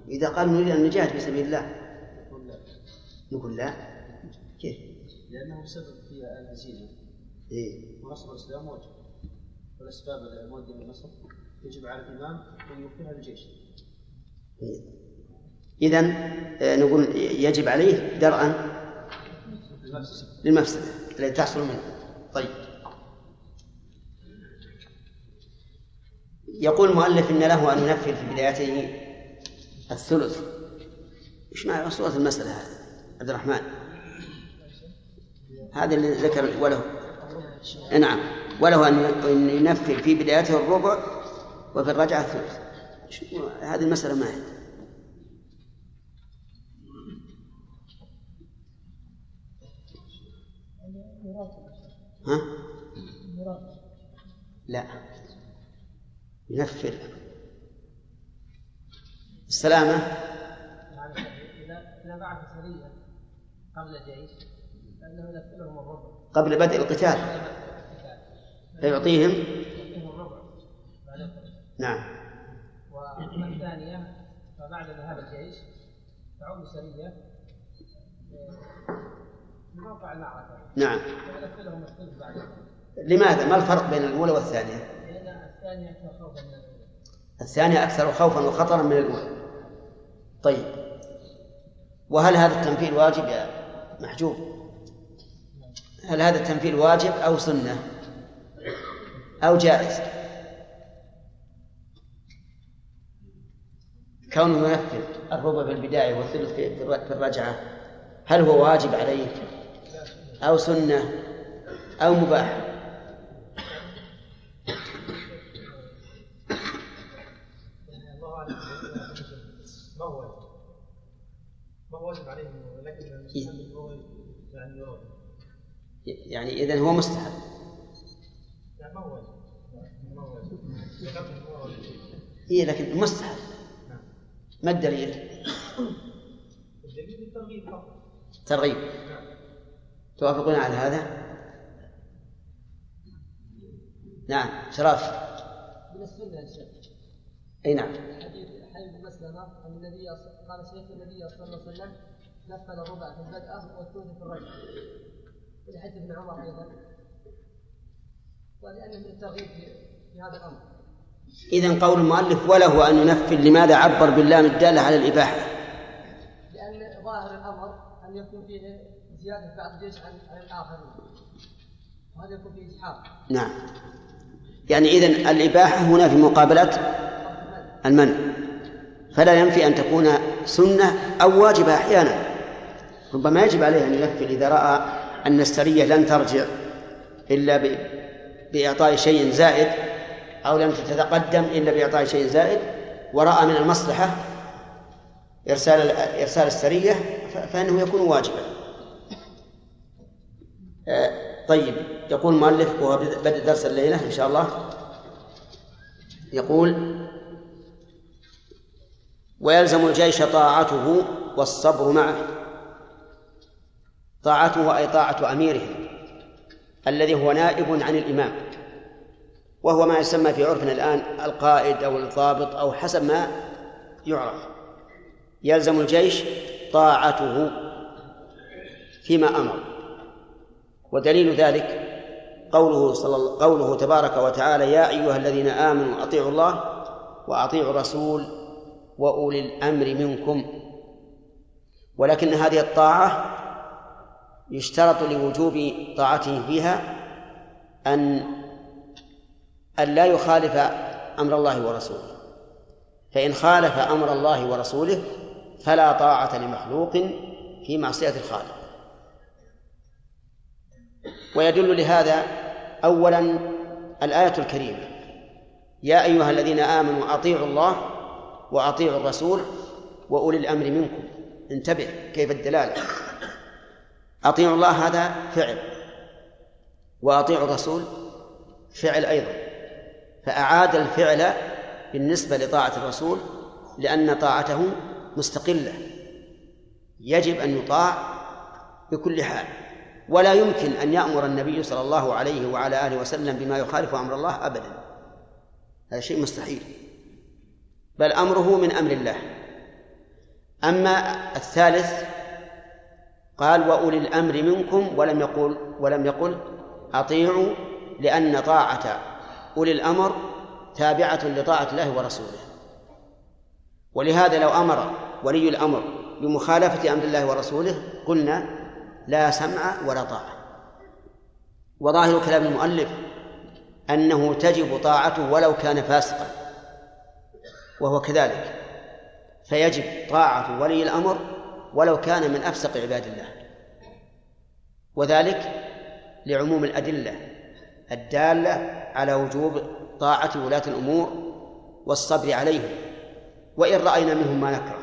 إذا قالوا نريد أن نجاهد في سبيل الله. يقول لا. نقول لا؟ كيف؟ لأنه سبب في الهزيمة إيه؟ ونصر الإسلام واجب. والأسباب المؤدية للنصر يجب على الإمام أن يوفيها للجيش إذا نقول يجب عليه درءا للمفسدة. التي تحصل منه. طيب. يقول المؤلف إن له أن ينفذ في بدايته الثلث. إيش معنى صورة المسألة هذه؟ عبد الرحمن. هذا اللي ذكر وله. نعم. وله أن ينفذ في بدايته الربع وفي الرجعة الثلث. هذه المسألة ما هي؟ ها؟ لا. ينفر السلامة. إذا بعث سرية قبل الجيش فإنه ينفذهم الربع. قبل بدء القتال. فيعطيهم. يعطيهم الربع نعم. والثانية فبعد ذهاب الجيش تعود سرية في موقع المعركة. نعم. فينفذهم الثلث بعد لماذا؟ ما الفرق بين الأولى والثانية؟ الثانية أكثر خوفا وخطرا من الأولى. طيب. وهل هذا التنفيذ واجب يا محجوب؟ هل هذا التنفيذ واجب أو سنة؟ أو جائز؟ كونه ينفذ الربع في البداية والثلث في الرجعة هل هو واجب عليه؟ أو سنة؟ أو مباح يعني الله اعلم ما هو واجب ما هو واجب هو يعني يعني إذن هو مستحب. يعني ما هو واجب. ما هو واجب. إيه لكن مستحب. ما الدليل؟ الدليل الترغيب فقط. ترغيب. توافقون على هذا؟ نعم شراف من السنة يا شيخ. أي نعم. حديث حي بن مسلمه ان النبي قال شيخ النبي صلى الله عليه وسلم نفل الربع في البدءه والثلث في الرجل في حديث ابن عمر أيضا. ولأن من الترغيب في هذا الأمر. إذا قول المؤلف وله أن ينفل لماذا عبر باللام الدالة على الإباحة؟ لأن ظاهر الأمر أن يكون فيه زيادة بعض الجيش عن عن الآخرين. وهذا يكون فيه إسحاق. نعم. يعني إذن الإباحة هنا في مقابلة المنع فلا ينفي أن تكون سنة أو واجبة أحيانا. ربما يجب عليه أن ينفل إذا رأى أن السرية لن ترجع إلا بإعطاء شيء زائد أو لم تتقدم إلا بإعطاء شيء زائد ورأى من المصلحة إرسال إرسال السرية فإنه يكون واجبا. آه، طيب يقول المؤلف وهو بدء درس الليلة إن شاء الله يقول ويلزم الجيش طاعته والصبر معه. طاعته أي طاعة أميره الذي هو نائب عن الإمام وهو ما يسمى في عرفنا الآن القائد أو الضابط أو حسب ما يعرف. يلزم الجيش طاعته فيما أمر. ودليل ذلك قوله صلى قوله تبارك وتعالى يا أيها الذين آمنوا أطيعوا الله وأطيعوا الرسول وأولي الأمر منكم. ولكن هذه الطاعة يشترط لوجوب طاعته فيها أن أن لا يخالف أمر الله ورسوله. فإن خالف أمر الله ورسوله فلا طاعة لمخلوق في معصية الخالق. ويدل لهذا أولا الآية الكريمة يا أيها الذين آمنوا أطيعوا الله وأطيعوا الرسول وأولي الأمر منكم. انتبه كيف الدلالة. أطيعوا الله هذا فعل وأطيعوا الرسول فعل أيضا. فأعاد الفعل بالنسبة لطاعة الرسول لأن طاعته مستقلة. يجب أن يطاع بكل حال. ولا يمكن أن يأمر النبي صلى الله عليه وعلى آله وسلم بما يخالف أمر الله أبدا. هذا شيء مستحيل. بل أمره من أمر الله. أما الثالث قال وأولي الأمر منكم ولم يقل ولم يقل أطيعوا لأن طاعة أولي الأمر تابعة لطاعة الله ورسوله. ولهذا لو أمر ولي الأمر بمخالفة أمر الله ورسوله قلنا لا سمع ولا طاعة. وظاهر كلام المؤلف أنه تجب طاعته ولو كان فاسقا. وهو كذلك. فيجب طاعة ولي الأمر ولو كان من أفسق عباد الله. وذلك لعموم الأدلة الدالة على وجوب طاعة ولاة الأمور والصبر عليهم. وإن رأينا منهم ما نكره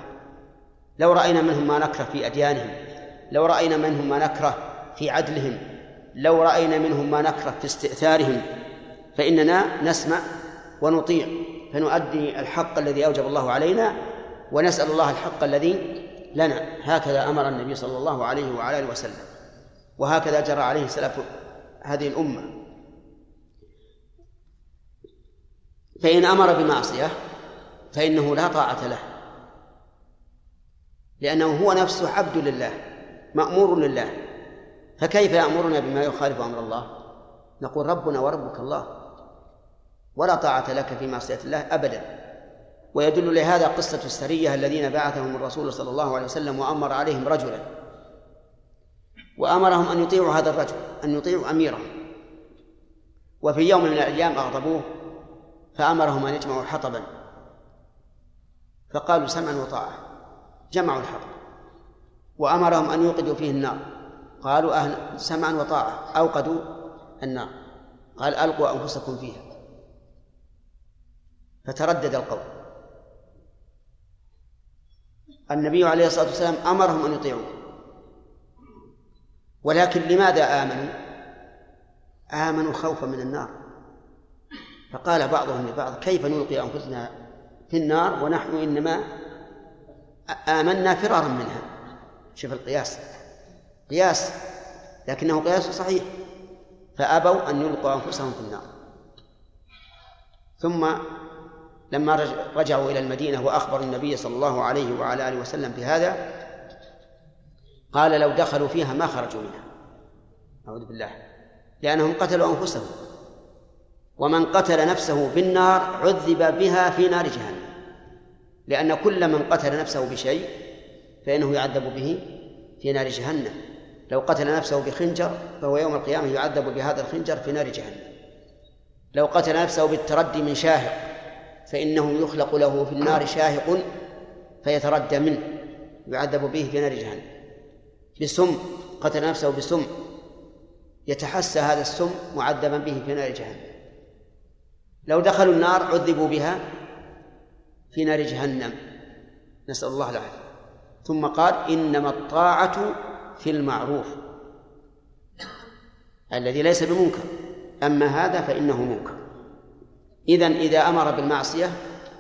لو رأينا منهم ما نكره في أديانهم لو رأينا منهم ما نكره في عدلهم لو رأينا منهم ما نكره في استئثارهم فإننا نسمع ونطيع. فنؤدي الحق الذي أوجب الله علينا ونسأل الله الحق الذي لنا. هكذا أمر النبي صلى الله عليه وعلى آله وسلم. وهكذا جرى عليه سلف هذه الأمة. فإن أمر بمعصية فإنه لا طاعة له. لأنه هو نفسه عبد لله مأمور لله. فكيف يأمرنا بما يخالف أمر الله؟ نقول ربنا وربك الله. ولا طاعة لك في معصية الله أبدا. ويدل لهذا قصة السرية الذين بعثهم الرسول صلى الله عليه وسلم وأمر عليهم رجلا. وأمرهم أن يطيعوا هذا الرجل أن يطيعوا أميرهم. وفي يوم من الأيام أغضبوه فأمرهم أن يجمعوا حطبا. فقالوا سمعا وطاعة. جمعوا الحطب. وأمرهم أن يوقدوا فيه النار. قالوا أهل سمعا وطاعة. أوقدوا النار. قال ألقوا أنفسكم فيها. فتردد القول. النبي عليه الصلاة والسلام أمرهم أن يطيعوه. ولكن لماذا آمنوا؟ آمنوا خوفا من النار. فقال بعضهم لبعض كيف نلقي أنفسنا في النار ونحن إنما آمنا فرارا منها؟ شوف القياس. قياس لكنه قياس صحيح. فأبوا أن يلقوا أنفسهم في النار. ثم لما رجعوا إلى المدينة وأخبروا النبي صلى الله عليه وعلى آله وسلم بهذا قال لو دخلوا فيها ما خرجوا منها. أعوذ بالله. لأنهم قتلوا أنفسهم. ومن قتل نفسه بالنار عذب بها في نار جهنم. لأن كل من قتل نفسه بشيء فإنه يعذب به في نار جهنم. لو قتل نفسه بخنجر فهو يوم القيامة يعذب بهذا الخنجر في نار جهنم. لو قتل نفسه بالتردي من شاهق فإنه يخلق له في النار شاهق فيتردى منه يعذب به في نار جهنم. بسم قتل نفسه بسم يتحسى هذا السم معذبا به في نار جهنم. لو دخلوا النار عذبوا بها في نار جهنم. نسأل الله العافية. ثم قال إنما الطاعة في المعروف الذي ليس بمنكر. أما هذا فإنه منكر. إذا إذا أمر بالمعصية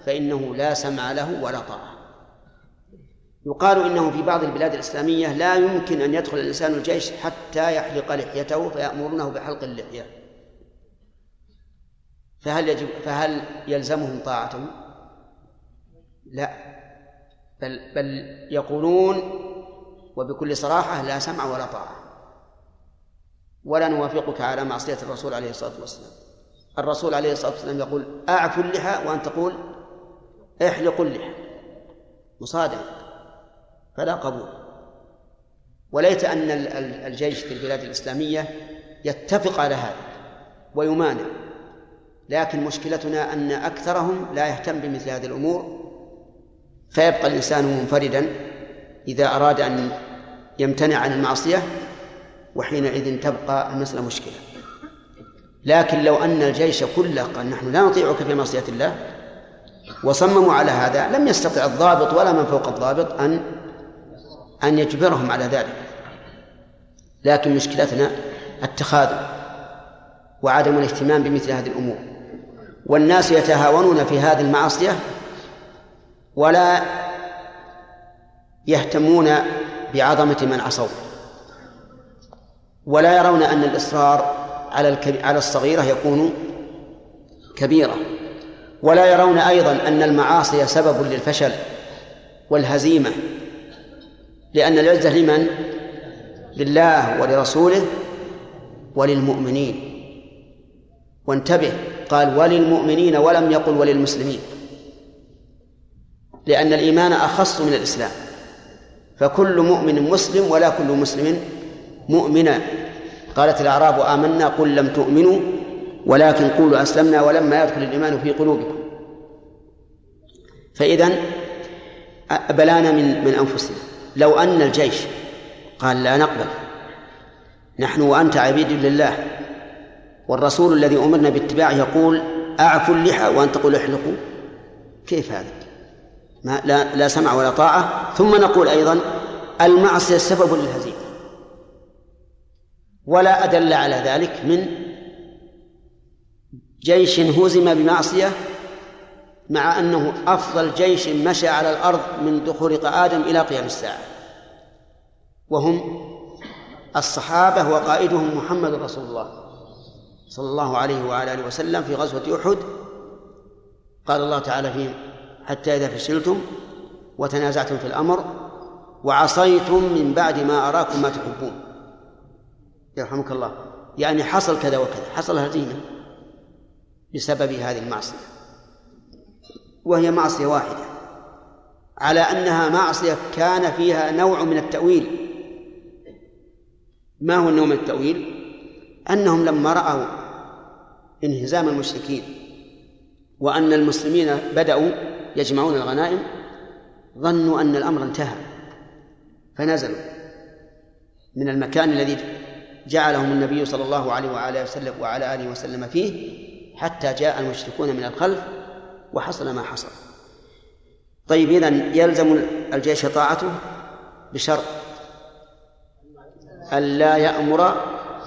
فإنه لا سمع له ولا طاعة. يقال إنه في بعض البلاد الإسلامية لا يمكن أن يدخل الإنسان الجيش حتى يحلق لحيته فيأمرونه بحلق اللحية. فهل يجب فهل يلزمهم طاعتهم؟ لا. بل بل يقولون وبكل صراحة لا سمع ولا طاعة. ولا نوافقك على معصية الرسول عليه الصلاة والسلام. الرسول عليه الصلاة والسلام يقول أعفوا اللحى وأن تقول احلقوا اللحى مصادم. فلا قبول. وليت أن الجيش في البلاد الإسلامية يتفق على هذا ويمانع. لكن مشكلتنا أن أكثرهم لا يهتم بمثل هذه الأمور. فيبقى الإنسان منفردا إذا أراد أن يمتنع عن المعصية وحينئذ تبقى المسألة مشكلة. لكن لو أن الجيش كله قال نحن لا نطيعك في معصية الله وصمموا على هذا لم يستطع الضابط ولا من فوق الضابط أن أن يجبرهم على ذلك. لكن مشكلتنا التخاذل وعدم الاهتمام بمثل هذه الأمور. والناس يتهاونون في هذه المعصية ولا يهتمون بعظمة من عصوا ولا يرون أن الإصرار على على الصغيرة يكون كبيرة. ولا يرون أيضا أن المعاصي سبب للفشل والهزيمة لأن العزة لمن؟ لله ولرسوله وللمؤمنين. وانتبه قال وللمؤمنين ولم يقل وللمسلمين لأن الإيمان أخص من الإسلام. فكل مؤمن مسلم ولا كل مسلم مؤمنا قالت الأعراب آمنا قل لم تؤمنوا ولكن قولوا أسلمنا ولما يدخل الإيمان في قلوبكم. فإذا بلانا من من أنفسنا. لو أن الجيش قال لا نقبل. نحن وأنت عبيد لله. والرسول الذي أمرنا باتباعه يقول أعفوا اللحى وأن تقول احلقوا كيف هذا؟ ما لا, لا سمع ولا طاعة. ثم نقول أيضا المعصية سبب للهزيمة. ولا أدل على ذلك من جيش هزم بمعصية مع أنه أفضل جيش مشى على الأرض من خلق آدم إلى قيام الساعة. وهم الصحابة وقائدهم محمد رسول الله صلى الله عليه وعلى آله وسلم في غزوة أحد. قال الله تعالى فيهم حتى إذا فشلتم وتنازعتم في الأمر وعصيتم من بعد ما أراكم ما تحبون. يرحمك الله. يعني حصل كذا وكذا حصل هزيمة بسبب هذه المعصية. وهي معصية واحدة. على أنها معصية كان فيها نوع من التأويل. ما هو النوع من التأويل؟ أنهم لما رأوا انهزام المشركين وأن المسلمين بدأوا يجمعون الغنائم ظنوا أن الأمر انتهى فنزلوا من المكان الذي جعلهم النبي صلى الله عليه وعلى وسلم وعلى آله وسلم فيه حتى جاء المشركون من الخلف وحصل ما حصل. طيب إذا يلزم الجيش طاعته بشرط ألا يأمر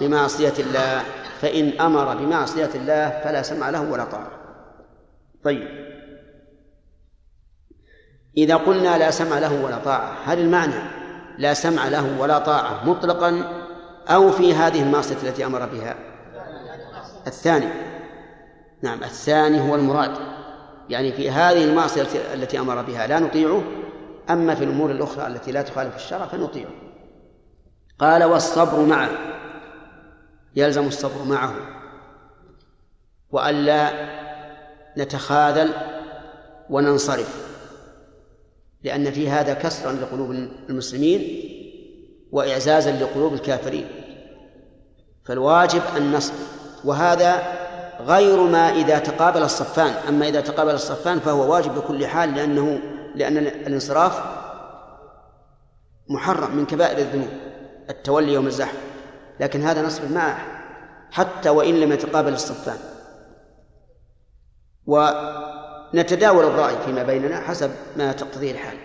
بمعصية الله فإن أمر بمعصية الله فلا سمع له ولا طاعة. طيب إذا قلنا لا سمع له ولا طاعة هل المعنى لا سمع له ولا طاعة مطلقا أو في هذه المعصية التي أمر بها. الثاني. نعم الثاني هو المراد. يعني في هذه المعصية التي أمر بها. لا نطيعه أما في الأمور الأخرى التي لا تخالف الشرع فنطيعه قال والصبر معه. يلزم الصبر معه. وألا نتخاذل وننصرف. لأن في هذا كسرا لقلوب المسلمين. وإعزازا لقلوب الكافرين. فالواجب النصر. وهذا غير ما إذا تقابل الصفان. أما إذا تقابل الصفان فهو واجب بكل حال لأنه لأن الانصراف محرم من كبائر الذنوب التولي يوم الزحف. لكن هذا نصب معه حتى وإن لم يتقابل الصفان. ونتداول الرأي فيما بيننا حسب ما تقتضيه الحال.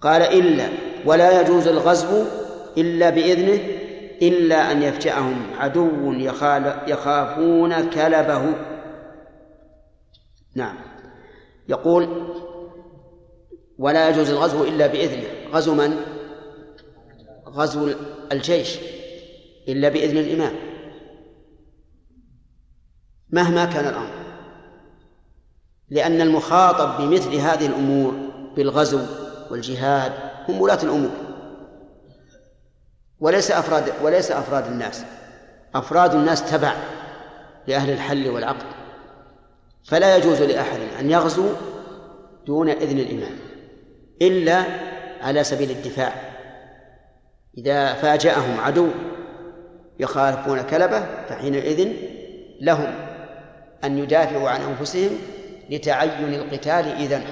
قال إلا ولا يجوز الغزو إلا بإذنه إلا أن يفجأهم عدو يخافون كلبه. نعم. يقول ولا يجوز الغزو إلا بإذنه. غزو من؟ غزو الجيش. إلا بإذن الإمام. مهما كان الأمر. لأن المخاطب بمثل هذه الأمور بالغزو والجهاد هم ولاة الأمور. وليس أفراد وليس أفراد الناس. أفراد الناس تبع لأهل الحل والعقد. فلا يجوز لأحد أن يغزو دون إذن الإمام إلا على سبيل الدفاع. إذا فاجأهم عدو يخالفون كلبه فحينئذ لهم أن يدافعوا عن أنفسهم لتعين القتال إذن.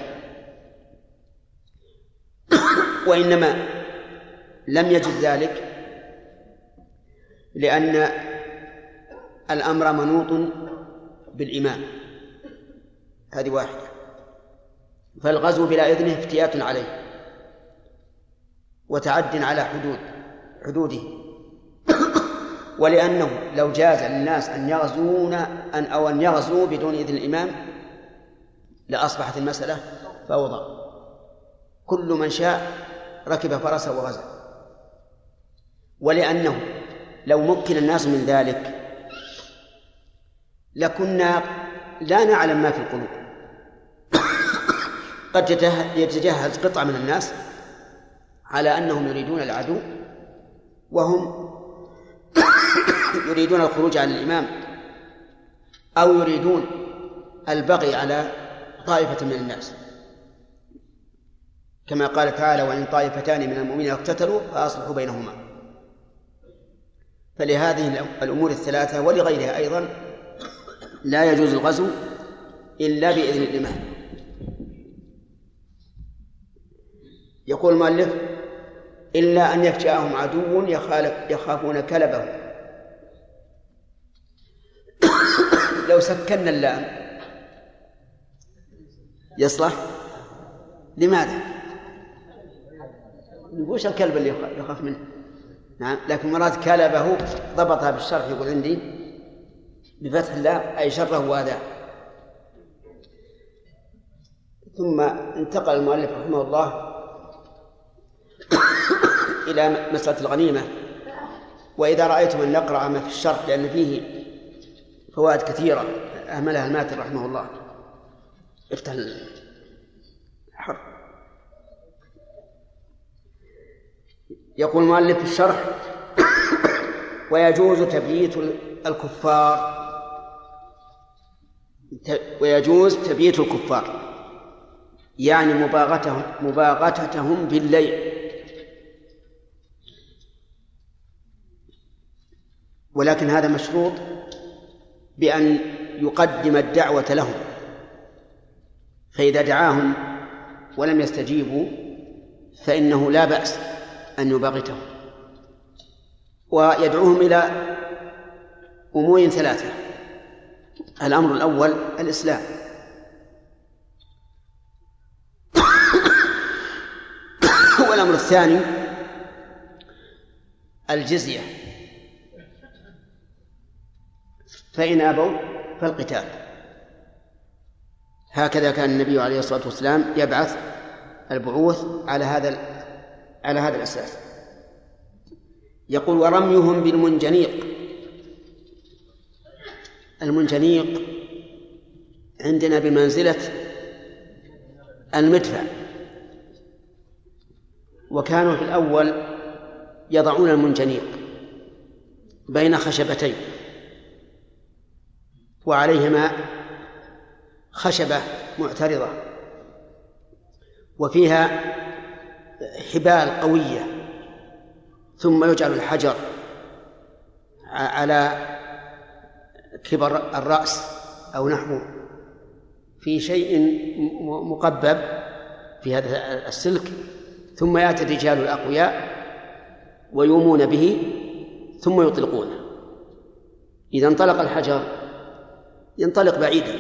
وإنما لم يجد ذلك لأن الأمر منوط بالإمام هذه واحدة. فالغزو بلا إذنه افتيات عليه وتعد على حدود حدوده. ولأنه لو جاز للناس أن يغزون أن أو أن يغزوا بدون إذن الإمام لأصبحت المسألة فوضى. كل من شاء ركب فرسه وغزا. ولأنه لو مكن الناس من ذلك لكنا لا نعلم ما في القلوب. قد يتجهز قطعة من الناس على أنهم يريدون العدو وهم *coughs* يريدون الخروج عن الإمام أو يريدون البغي على طائفة من الناس. كما قال تعالى وإن طائفتان من المؤمنين اقتتلوا فأصلحوا بينهما. فلهذه الأمور الثلاثة ولغيرها أيضا لا يجوز الغزو إلا بإذن الإمام يقول المؤلف إلا أن يفجأهم عدو يخافون كلبه *coughs* لو سكنا اللام يصلح؟ لماذا؟ وش الكلب اللي يخاف منه؟ نعم لكن مراد كلبه ضبطها بالشرح يقول عندي بفتح اللام أي شره وأذاه ثم انتقل المؤلف رحمه الله *coughs* إلى مسألة الغنيمة. وإذا رأيتم أن نقرأ ما في الشرح لأن فيه فوائد كثيرة أهملها الماتر رحمه الله. افتح الحر يقول المؤلف في الشرح ويجوز تبييت الكفار. ويجوز تبييت الكفار. يعني مباغتهم مباغتتهم بالليل. ولكن هذا مشروط بأن يقدم الدعوة لهم. فإذا دعاهم ولم يستجيبوا فإنه لا بأس. أن يباغتهم ويدعوهم إلى أمور ثلاثة. الأمر الأول الإسلام. *coughs* والأمر الثاني الجزية. فإن أبوا فالقتال. هكذا كان النبي عليه الصلاة والسلام يبعث البعوث على هذا على هذا الأساس. يقول ورميهم بالمنجنيق. المنجنيق عندنا بمنزلة المدفع. وكانوا في الأول يضعون المنجنيق بين خشبتين. وعليهما خشبة معترضة. وفيها حبال قوية ثم يجعل الحجر على كبر الرأس أو نحوه في شيء مقبب في هذا السلك ثم يأتي الرجال الأقوياء ويومون به ثم يطلقونه إذا انطلق الحجر ينطلق بعيدا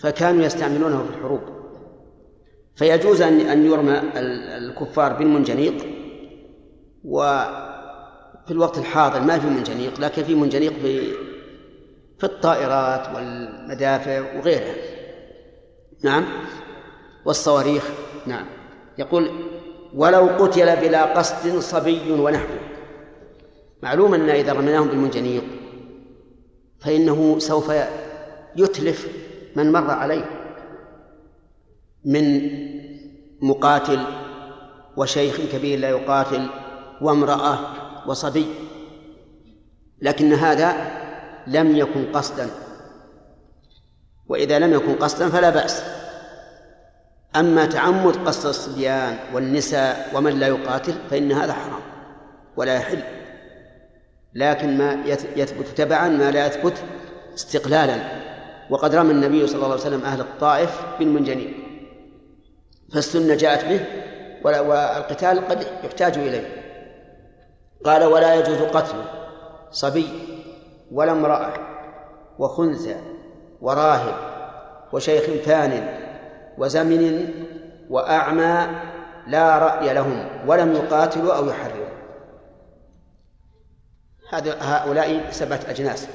فكانوا يستعملونه في الحروب. فيجوز أن أن يرمى الكفار بالمنجنيق وفي الوقت الحاضر ما في منجنيق لكن في منجنيق في في الطائرات والمدافع وغيرها. نعم؟ والصواريخ. نعم. يقول ولو قتل بلا قصد صبي ونحوه معلوم أن إذا رميناهم بالمنجنيق فإنه سوف يتلف من مر عليه. من مقاتل وشيخ كبير لا يقاتل وامرأة وصبي لكن هذا لم يكن قصدا. وإذا لم يكن قصدا فلا بأس. أما تعمد قصد الصبيان والنساء ومن لا يقاتل فإن هذا حرام ولا يحل. لكن ما يثبت تبعا ما لا يثبت استقلالا. وقد رمى النبي صلى الله عليه وسلم أهل الطائف بالمنجنيق فالسنة جاءت به والقتال قد يحتاج إليه. قال ولا يجوز قتل صبي ولا امرأة وخنثى وراهب وشيخ ثان وزمن وأعمى لا رأي لهم ولم يقاتلوا أو يحرروا. هذا هؤلاء سبعة أجناس.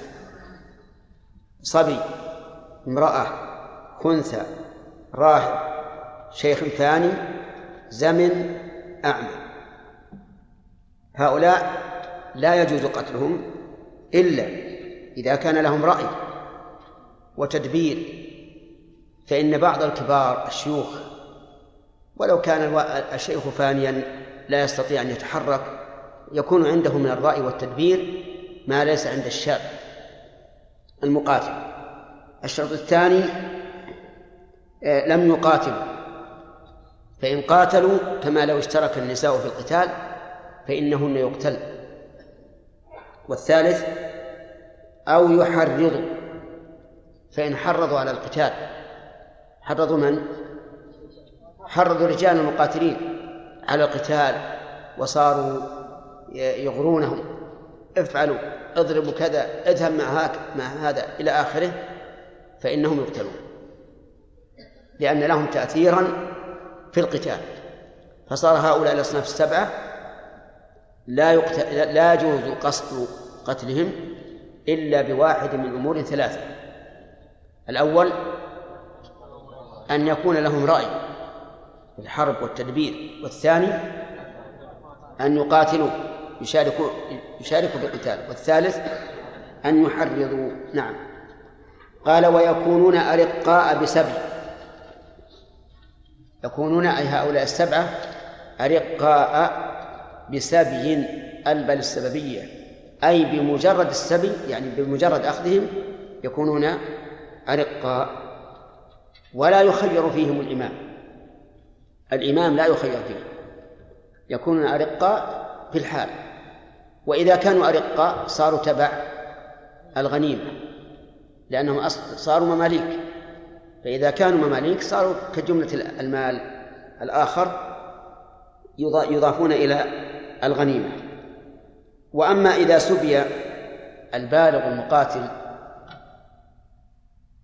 صبي امرأة خنثى راهب شيخ ثاني زمن أعمى. هؤلاء لا يجوز قتلهم إلا إذا كان لهم رأي وتدبير فإن بعض الكبار الشيوخ ولو كان الشيخ فانيا لا يستطيع أن يتحرك يكون عنده من الرأي والتدبير ما ليس عند الشاب المقاتل. الشرط الثاني آه، لم يقاتلوا. فإن قاتلوا كما لو اشترك النساء في القتال فإنهن يقتل. والثالث أو يحرضوا فإن حرضوا على القتال. حرضوا من؟ حرضوا رجال المقاتلين على القتال وصاروا يغرونهم. افعلوا اضربوا كذا اذهب مع هاك مع هذا إلى آخره فإنهم يقتلون. لأن لهم تاثيرا في القتال. فصار هؤلاء الأصناف السبعة لا يقتل لا يجوز قصد قتلهم إلا بواحد من أمور ثلاثة. الأول أن يكون لهم رأي في الحرب والتدبير والثاني أن يقاتلوا يشاركوا يشاركوا في القتال والثالث أن يحرضوا. نعم. قال ويكونون أرقاء بسبي يكونون أي هؤلاء السبعة أرقاء بسبي البل السببية أي بمجرد السبي يعني بمجرد أخذهم يكونون أرقاء ولا يخير فيهم الإمام. الإمام لا يخير فيه. يكونون أرقاء في الحال. وإذا كانوا أرقاء صاروا تبع الغنيمة لأنهم صاروا مماليك. فإذا كانوا مماليك صاروا كجملة المال الآخر يضافون إلى الغنيمة. وأما إذا سبي البالغ المقاتل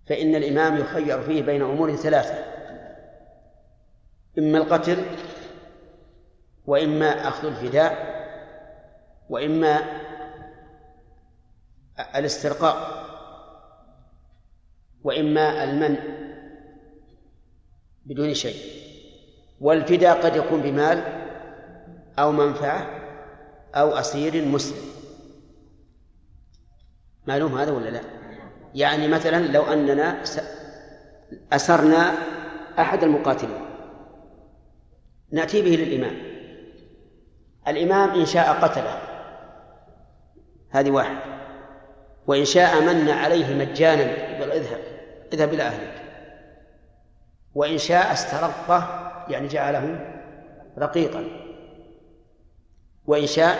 فإن الإمام يخير فيه بين أمور ثلاثة إما القتل وإما أخذ الفداء وإما الاسترقاق وإما المنع. بدون شيء. والفداء قد يكون بمال أو منفعة أو أسير مسلم. معلوم هذا ولا لا؟ يعني مثلا لو أننا أسرنا أحد المقاتلين. نأتي به للإمام. الإمام إن شاء قتله. هذه واحد وإن شاء من عليه مجانا. يقول اذهب. اذهب إلى أهلك. وإن شاء استرقه يعني جعله رقيقا. وإن شاء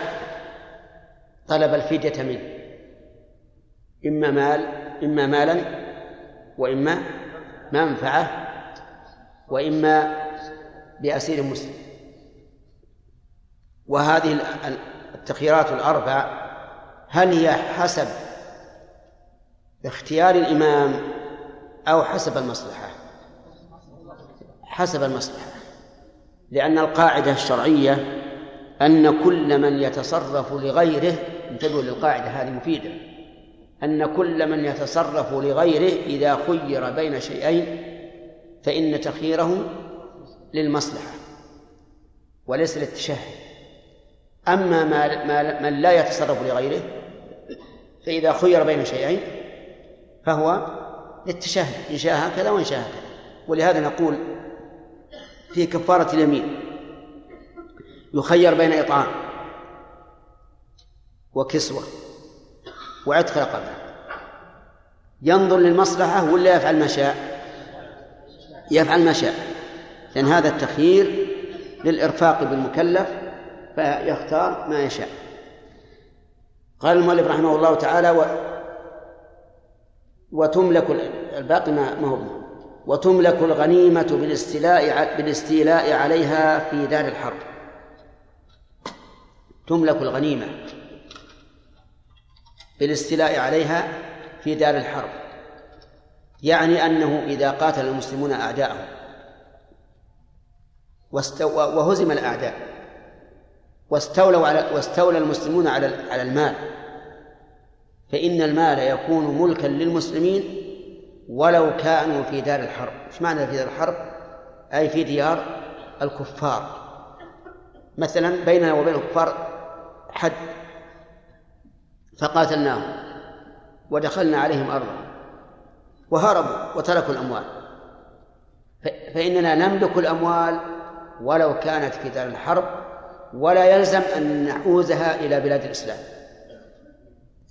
طلب الفدية منه. إما مال إما مالا وإما منفعة وإما بأسير مسلم. وهذه التخييرات الأربع هل هي حسب اختيار الإمام أو حسب المصلحة؟ حسب المصلحة لأن القاعدة الشرعية أن كل من يتصرف لغيره انتبهوا للقاعدة هذه مفيدة أن كل من يتصرف لغيره إذا خير بين شيئين فإن تخييره للمصلحة وليس للتشهي أما ما من لا يتصرف لغيره فإذا خير بين شيئين فهو للتشهي إن شاء هكذا وإن شاء هكذا. ولهذا نقول في كفارة اليمين. يخير بين إطعام وكسوة وعتق رقبة ينظر للمصلحة ولا يفعل ما شاء؟ يفعل ما شاء. لأن هذا التخيير للإرفاق بالمكلف فيختار ما يشاء. قال المؤلف رحمه الله تعالى و وتملك الباقي ما هو وتملك الغنيمة بالاستيلاء بالاستيلاء عليها في دار الحرب. تملك الغنيمة بالاستيلاء عليها في دار الحرب. يعني أنه إذا قاتل المسلمون أعداءهم وهزم الأعداء واستولوا على واستولى المسلمون على على المال فإن المال يكون ملكا للمسلمين ولو كانوا في دار الحرب. إيش معنى في دار الحرب؟ أي في ديار الكفار. مثلا بيننا وبين الكفار حد فقاتلناهم ودخلنا عليهم أرضا وهربوا وتركوا الأموال. فإننا نملك الأموال ولو كانت في دار الحرب ولا يلزم أن نحوزها إلى بلاد الإسلام.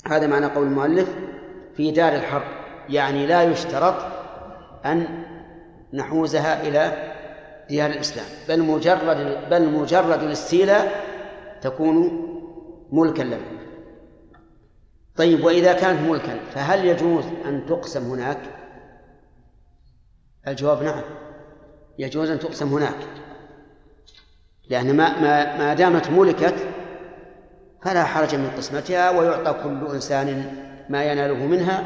هذا معنى قول المؤلف في دار الحرب. يعني لا يشترط أن نحوزها إلى ديار الإسلام بل مجرد بل مجرد الاستيلاء تكون ملكا لنا طيب وإذا كانت ملكا فهل يجوز أن تقسم هناك؟ الجواب نعم يجوز أن تقسم هناك لأن ما ما ما دامت ملكت فلا حرج من قسمتها ويعطى كل إنسان ما يناله منها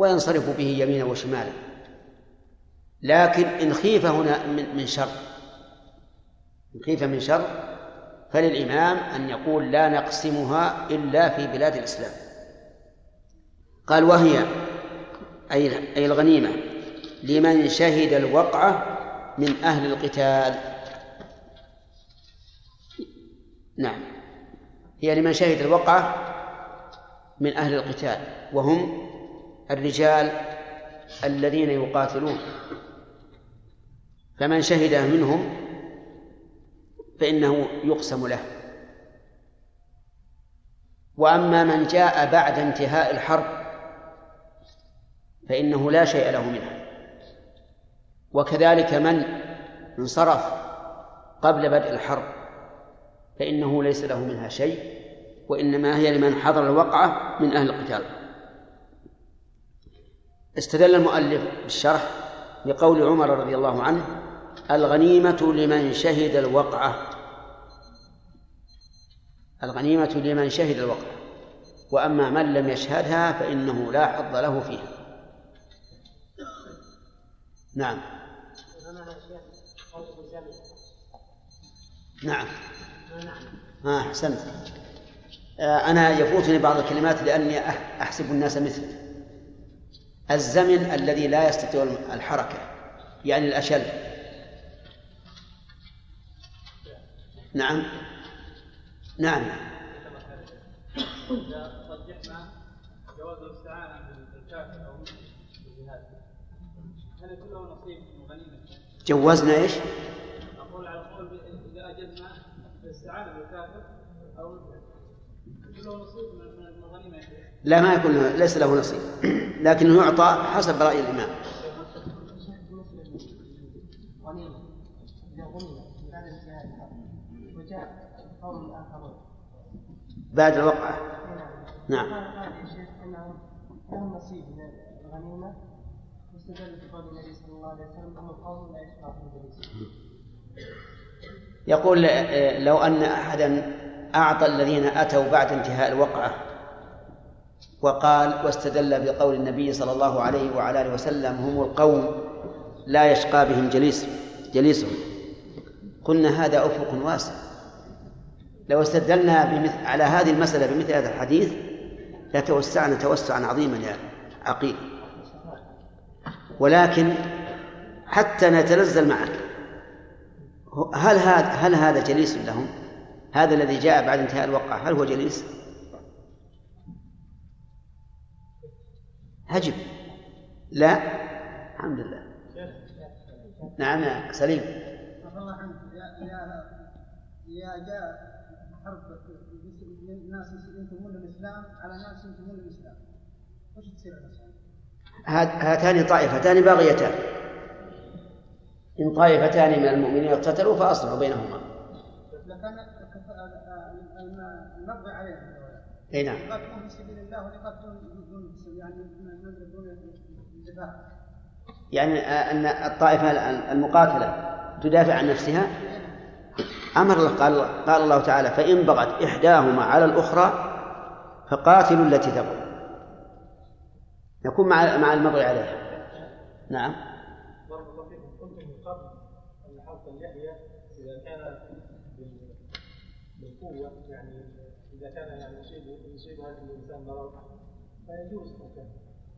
وينصرف به يمينا وشمالا. لكن إن خيف هنا من شر. إن خيف من شر فللإمام أن يقول لا نقسمها إلا في بلاد الإسلام. قال وهي أي أي الغنيمة لمن شهد الوقعة من أهل القتال. نعم. هي لمن شهد الوقعة من أهل القتال وهم الرجال الذين يقاتلون. فمن شهد منهم فإنه يقسم له. وأما من جاء بعد انتهاء الحرب فإنه لا شيء له منها. وكذلك من انصرف قبل بدء الحرب فإنه ليس له منها شيء وإنما هي لمن حضر الوقعة من أهل القتال. استدل المؤلف بالشرح بقول عمر رضي الله عنه الغنيمة لمن شهد الوقعة. الغنيمة لمن شهد الوقت وأما من لم يشهدها فإنه لا حظ له فيها. نعم. نعم. ها أحسنت. آه، أنا يفوتني بعض الكلمات لأني أح- أحسب الناس مثلي. الزمن الذي لا يستطيع الحركة يعني الأشل نعم نعم جواز الاستعانة بالكافر أو نصيب؟ جوزنا إيش؟ أقول على قول إذا أجزنا الاستعانة بالكافر أو يكون له نصيب من من الغنيمة يا شيخ. لا ما يكون ليس له نصيب. *clears throat* لكنه يعطى حسب رأي الإمام. بعد الوقعة. نعم. لهم نصيب من الغنيمة واستدل بقول النبي صلى الله عليه وسلم لا يقول آه، لو أن أحدا أعطى الذين أتوا بعد انتهاء الوقعة وقال واستدل بقول النبي صلى الله عليه وعلى آله وسلم هم القوم لا يشقى بهم جليس جليسهم قلنا هذا أفق واسع لو استدلنا بمثل على هذه المسألة بمثل هذا الحديث لتوسعنا توسعا عظيما يا عقيل ولكن حتى نتنزل معك هل هذا هل هذا جليس لهم؟ هذا الذي جاء بعد انتهاء الوقعة هل هو جليس؟ هجب لا؟ الحمد لله. نعم يا سليم. يا يا جاء حرب ناس ينتمون للاسلام على ناس ينتمون للاسلام وش تصير هاتان طائفتان باغيتان. إن طائفتان من المؤمنين اقتتلوا فأصلحوا بينهما. لكن المبغي عليهم. أي نعم. في سبيل الله دون يعني من دون الدفاع يعني آه، أن الطائفة المقاتلة تدافع عن نفسها؟ أمر الله قال, قال الله تعالى فإن بغت إحداهما على الأخرى فقاتلوا التي تبغي يكون مع مع المبغي عليها. نعم. بارك الله فيكم. قلتم من قبل أن حلق اللحية إذا كان بال- بالقوة يعني إذا كان يعني يصيب يصيب هذا الإنسان مرض فيجوز مكان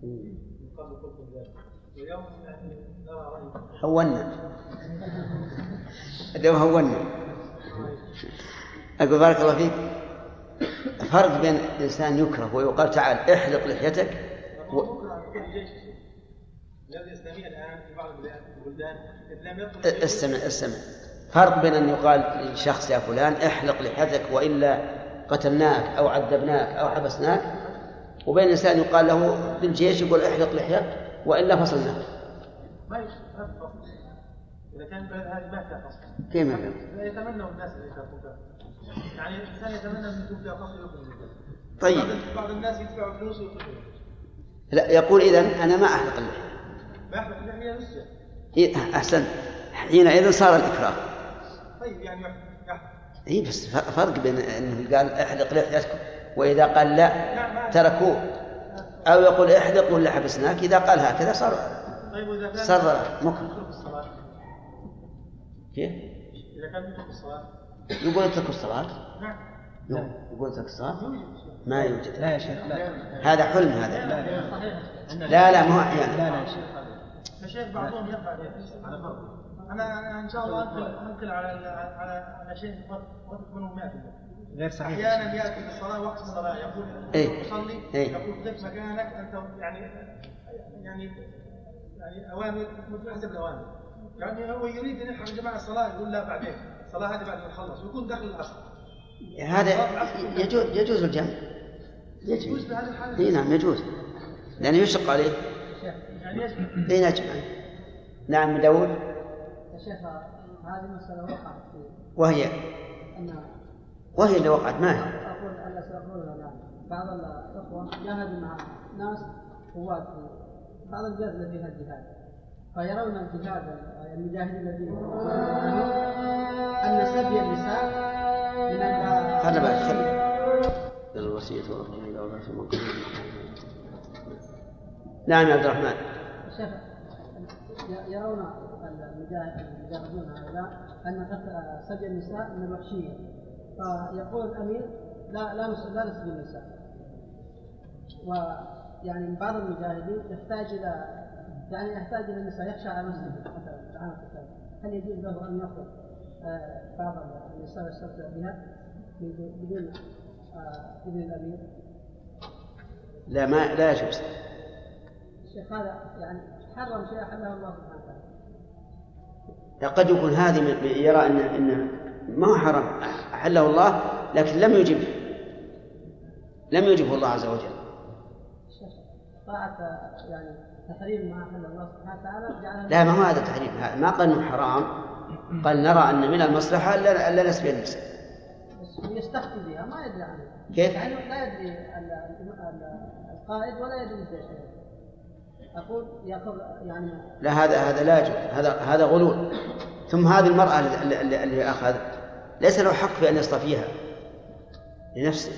من قبل قلتم ذلك واليوم يعني نرى رأي. هونا. اليوم هونا. أقول بارك الله فيك. فرق بين إنسان يكره ويقال تعال احلق لحيتك و... استمع استمع. فرق بين أن يقال لشخص يا فلان احلق لحيتك وإلا قتلناك أو عذبناك أو حبسناك وبين إنسان يقال له بالجيش يقول احلق لحيتك وإلا فصلناك ما إذا كان هذه ما فيها فصل. كيف ما يتمنى الناس فيها يعني الإنسان يتمنى أن يكون فيها فصل طيب. بعض- الناس يدفعوا فلوس ويخرجوا. لا يقول إذا أنا ما أحلق اللحية. ما يسجن إيه، أحسن. حينئذ صار الإكراه. طيب يعني اي بس ف- فرق بين إنه قال احلق لحيتكم وإذا قال لا تركوه. أو يقول احلق ولا حبسناك إذا قال هكذا صار صار الصلاة كيف؟ إذا كان يترك الصلاة. يقول اتركوا الصلاة؟ نعم. يقول يقول اترك الصلاة؟ ما يوجد. لا يا شيخ لا. هذا حلم هذا. لا لا لا. مو أحيانا لا لا يا شيخ. بعضهم يده على فرض. أنا أنا إن شاء الله انقل انقل على على على شيء وقت منه 100% غير صحيح. أحيانا يأتي بالصلاه وقت الصلاة يقول إيه. يصلي إيه. يقول قف مكانك أنت يعني يعني يعني أوامر حسب الاوامر يعني هو يريد أن يلحق جماعة الصلاة يقول لا بعدين. الصلاه هذه بعد ما نخلص ويكون داخل العصر. هذا يجوز يجوز الجمع. يجوز. في إي نعم يجوز. لأنه يشق عليه. يعني يجب. إي نعم. داود يا شيخ هذه مسألة وقعت في وهي؟ أن وهي اللي وقعت ما هي؟ أقول ألا سأقولها الآن بعض الإخوة جاهدوا مع ناس قوات في بعض البلاد التي فيها الجهاد فيرون الجهاد المجاهدين الذين أن سبي النساء من خلنا بعد خلنا. وصية ورفعه إلى نعم يا عبد الرحمن. شيخ يرون المجاهدون هؤلاء أن سجن النساء من الوحشية. فيقول الأمير لا لا لا نسجن النساء. ويعني بعض المجاهدين يحتاج إلى يعني يحتاج إلى النساء يخشى على نفسه مثلا هل يجوز له أن يأخذ آه، بعض النساء يستمتع بها؟ بدون آه، إذن الأمير؟ لا ما لا يجوز. الشيخ هذا يعني حرم شيء احله الله سبحانه وتعالى. قد يكون هذه يرى ان إن ما هو حرام. أحله الله لكن لم يجبه لم يجبه الله عز وجل. طاعة يعني تحريم ما أحل الله سبحانه وتعالى لا ما هو هذا تحريم ما قال إنه حرام. قال نرى أن من المصلحة الا الا نسبي النساء. بس يستفتي بها ما يدري عنها. كيف؟ يعني لا يدري ال- ال- ال- القائد ولا يدري أقول يعني لا هذا هذا لا يجوز. هذا هذا غلول. ثم هذه المرأة اللي, اللي, اخذ ليس له حق في أن يصطفيها. لنفسه.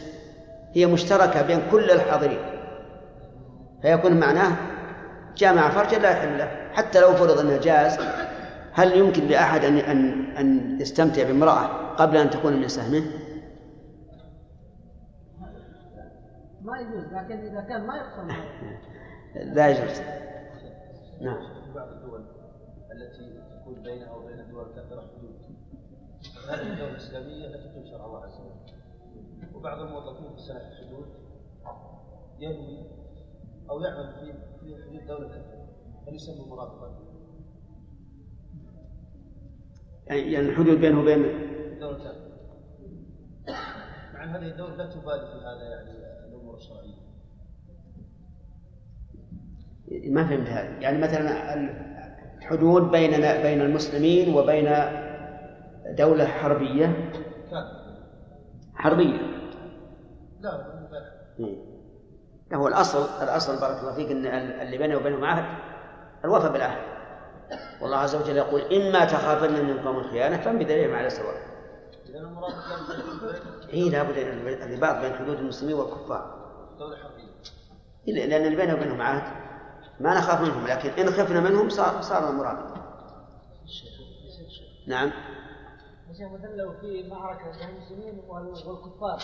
هي مشتركة بين كل الحاضرين. فيكون معناه جامع فرجا لا يحل له. حتى لو فرض انه جاز هل يمكن لأحد ان ان أن يستمتع بامرأة قبل أن تكون من سهمه؟ ما يجوز لكن إذا كان ما يقصد. *laughs* لا يجوز. نعم. بعض الدول التي تكون بينها وبين الدول الكافرة حدود هذه الدولة الإسلامية التي تقيم شرع الله عز وجل. وبعض الموظفين في سنة الحدود ينوي أو يعمل في في حدود دولة كافرة هل يسمى مرافقا؟ يعني يعني الحدود بينه وبين الدولة الكافرة مع أن هذه الدولة لا تبالي في هذا يعني الأمور الشرعية. ما فهمت هذا يعني مثلا الحدود بيننا بين المسلمين وبين دولة حربية. حربية. لا. لا. هو الأصل الأصل بارك الله فيك أن اللي بينه وبينهم عهد. الوفاء بالعهد. والله عز وجل يقول إما تخافن من قوم خيانة فانبذ إليهم على سواء. إيه لابد أن الرباط بين حدود المسلمين والكفار. دولة حربية. لأن اللي بينه وبينهم عهد. ما نخاف منهم لكن إن خفنا منهم صار صار المراد. نعم. مثلا لو في معركة بين المسلمين وال- والكفار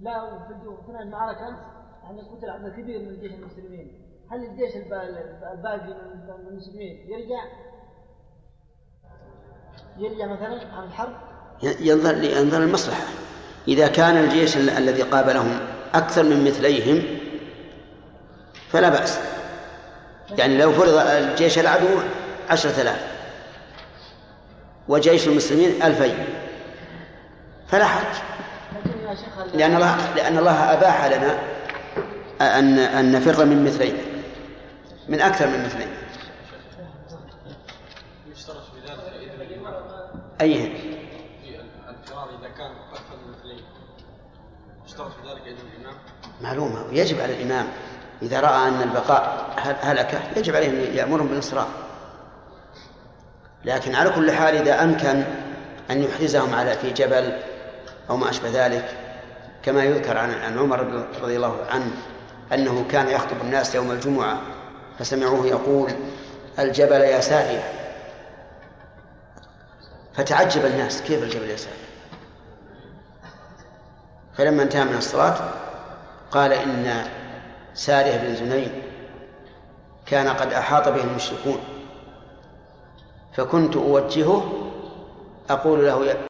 لا أثناء المعركة يعني قتل عدد كبير من جيش المسلمين. هل الجيش الب- الباقي من المسلمين يرجع؟ يرجع مثلا عن الحرب؟ ينظر ينظر المصلحة إذا كان الجيش ال- الذي قابلهم أكثر من مثليهم فلا بأس. يعني لو فرض الجيش العدو عشرة آلاف وجيش المسلمين ألفين فلا حرج. لأن الله لأن الله أباح لنا أن أن نفر من مثلين من أكثر من مثلين. في الفرار إذا كان أكثر من مثلين يشترط في ذلك الإمام معلومة ويجب على الإمام إذا رأى أن البقاء هل- هلكة يجب عليه أن يأمرهم بالإصرار لكن على كل حال إذا أمكن أن يحرزهم على في جبل أو ما أشبه ذلك كما يذكر عن عن عمر رضي الله عنه أنه كان يخطب الناس يوم الجمعة فسمعوه يقول الجبل يا سارية فتعجب الناس كيف الجبل يا سارية فلما انتهى من الصلاة قال إن سارية بن زنين كان قد أحاط به المشركون فكنت أوجهه أقول له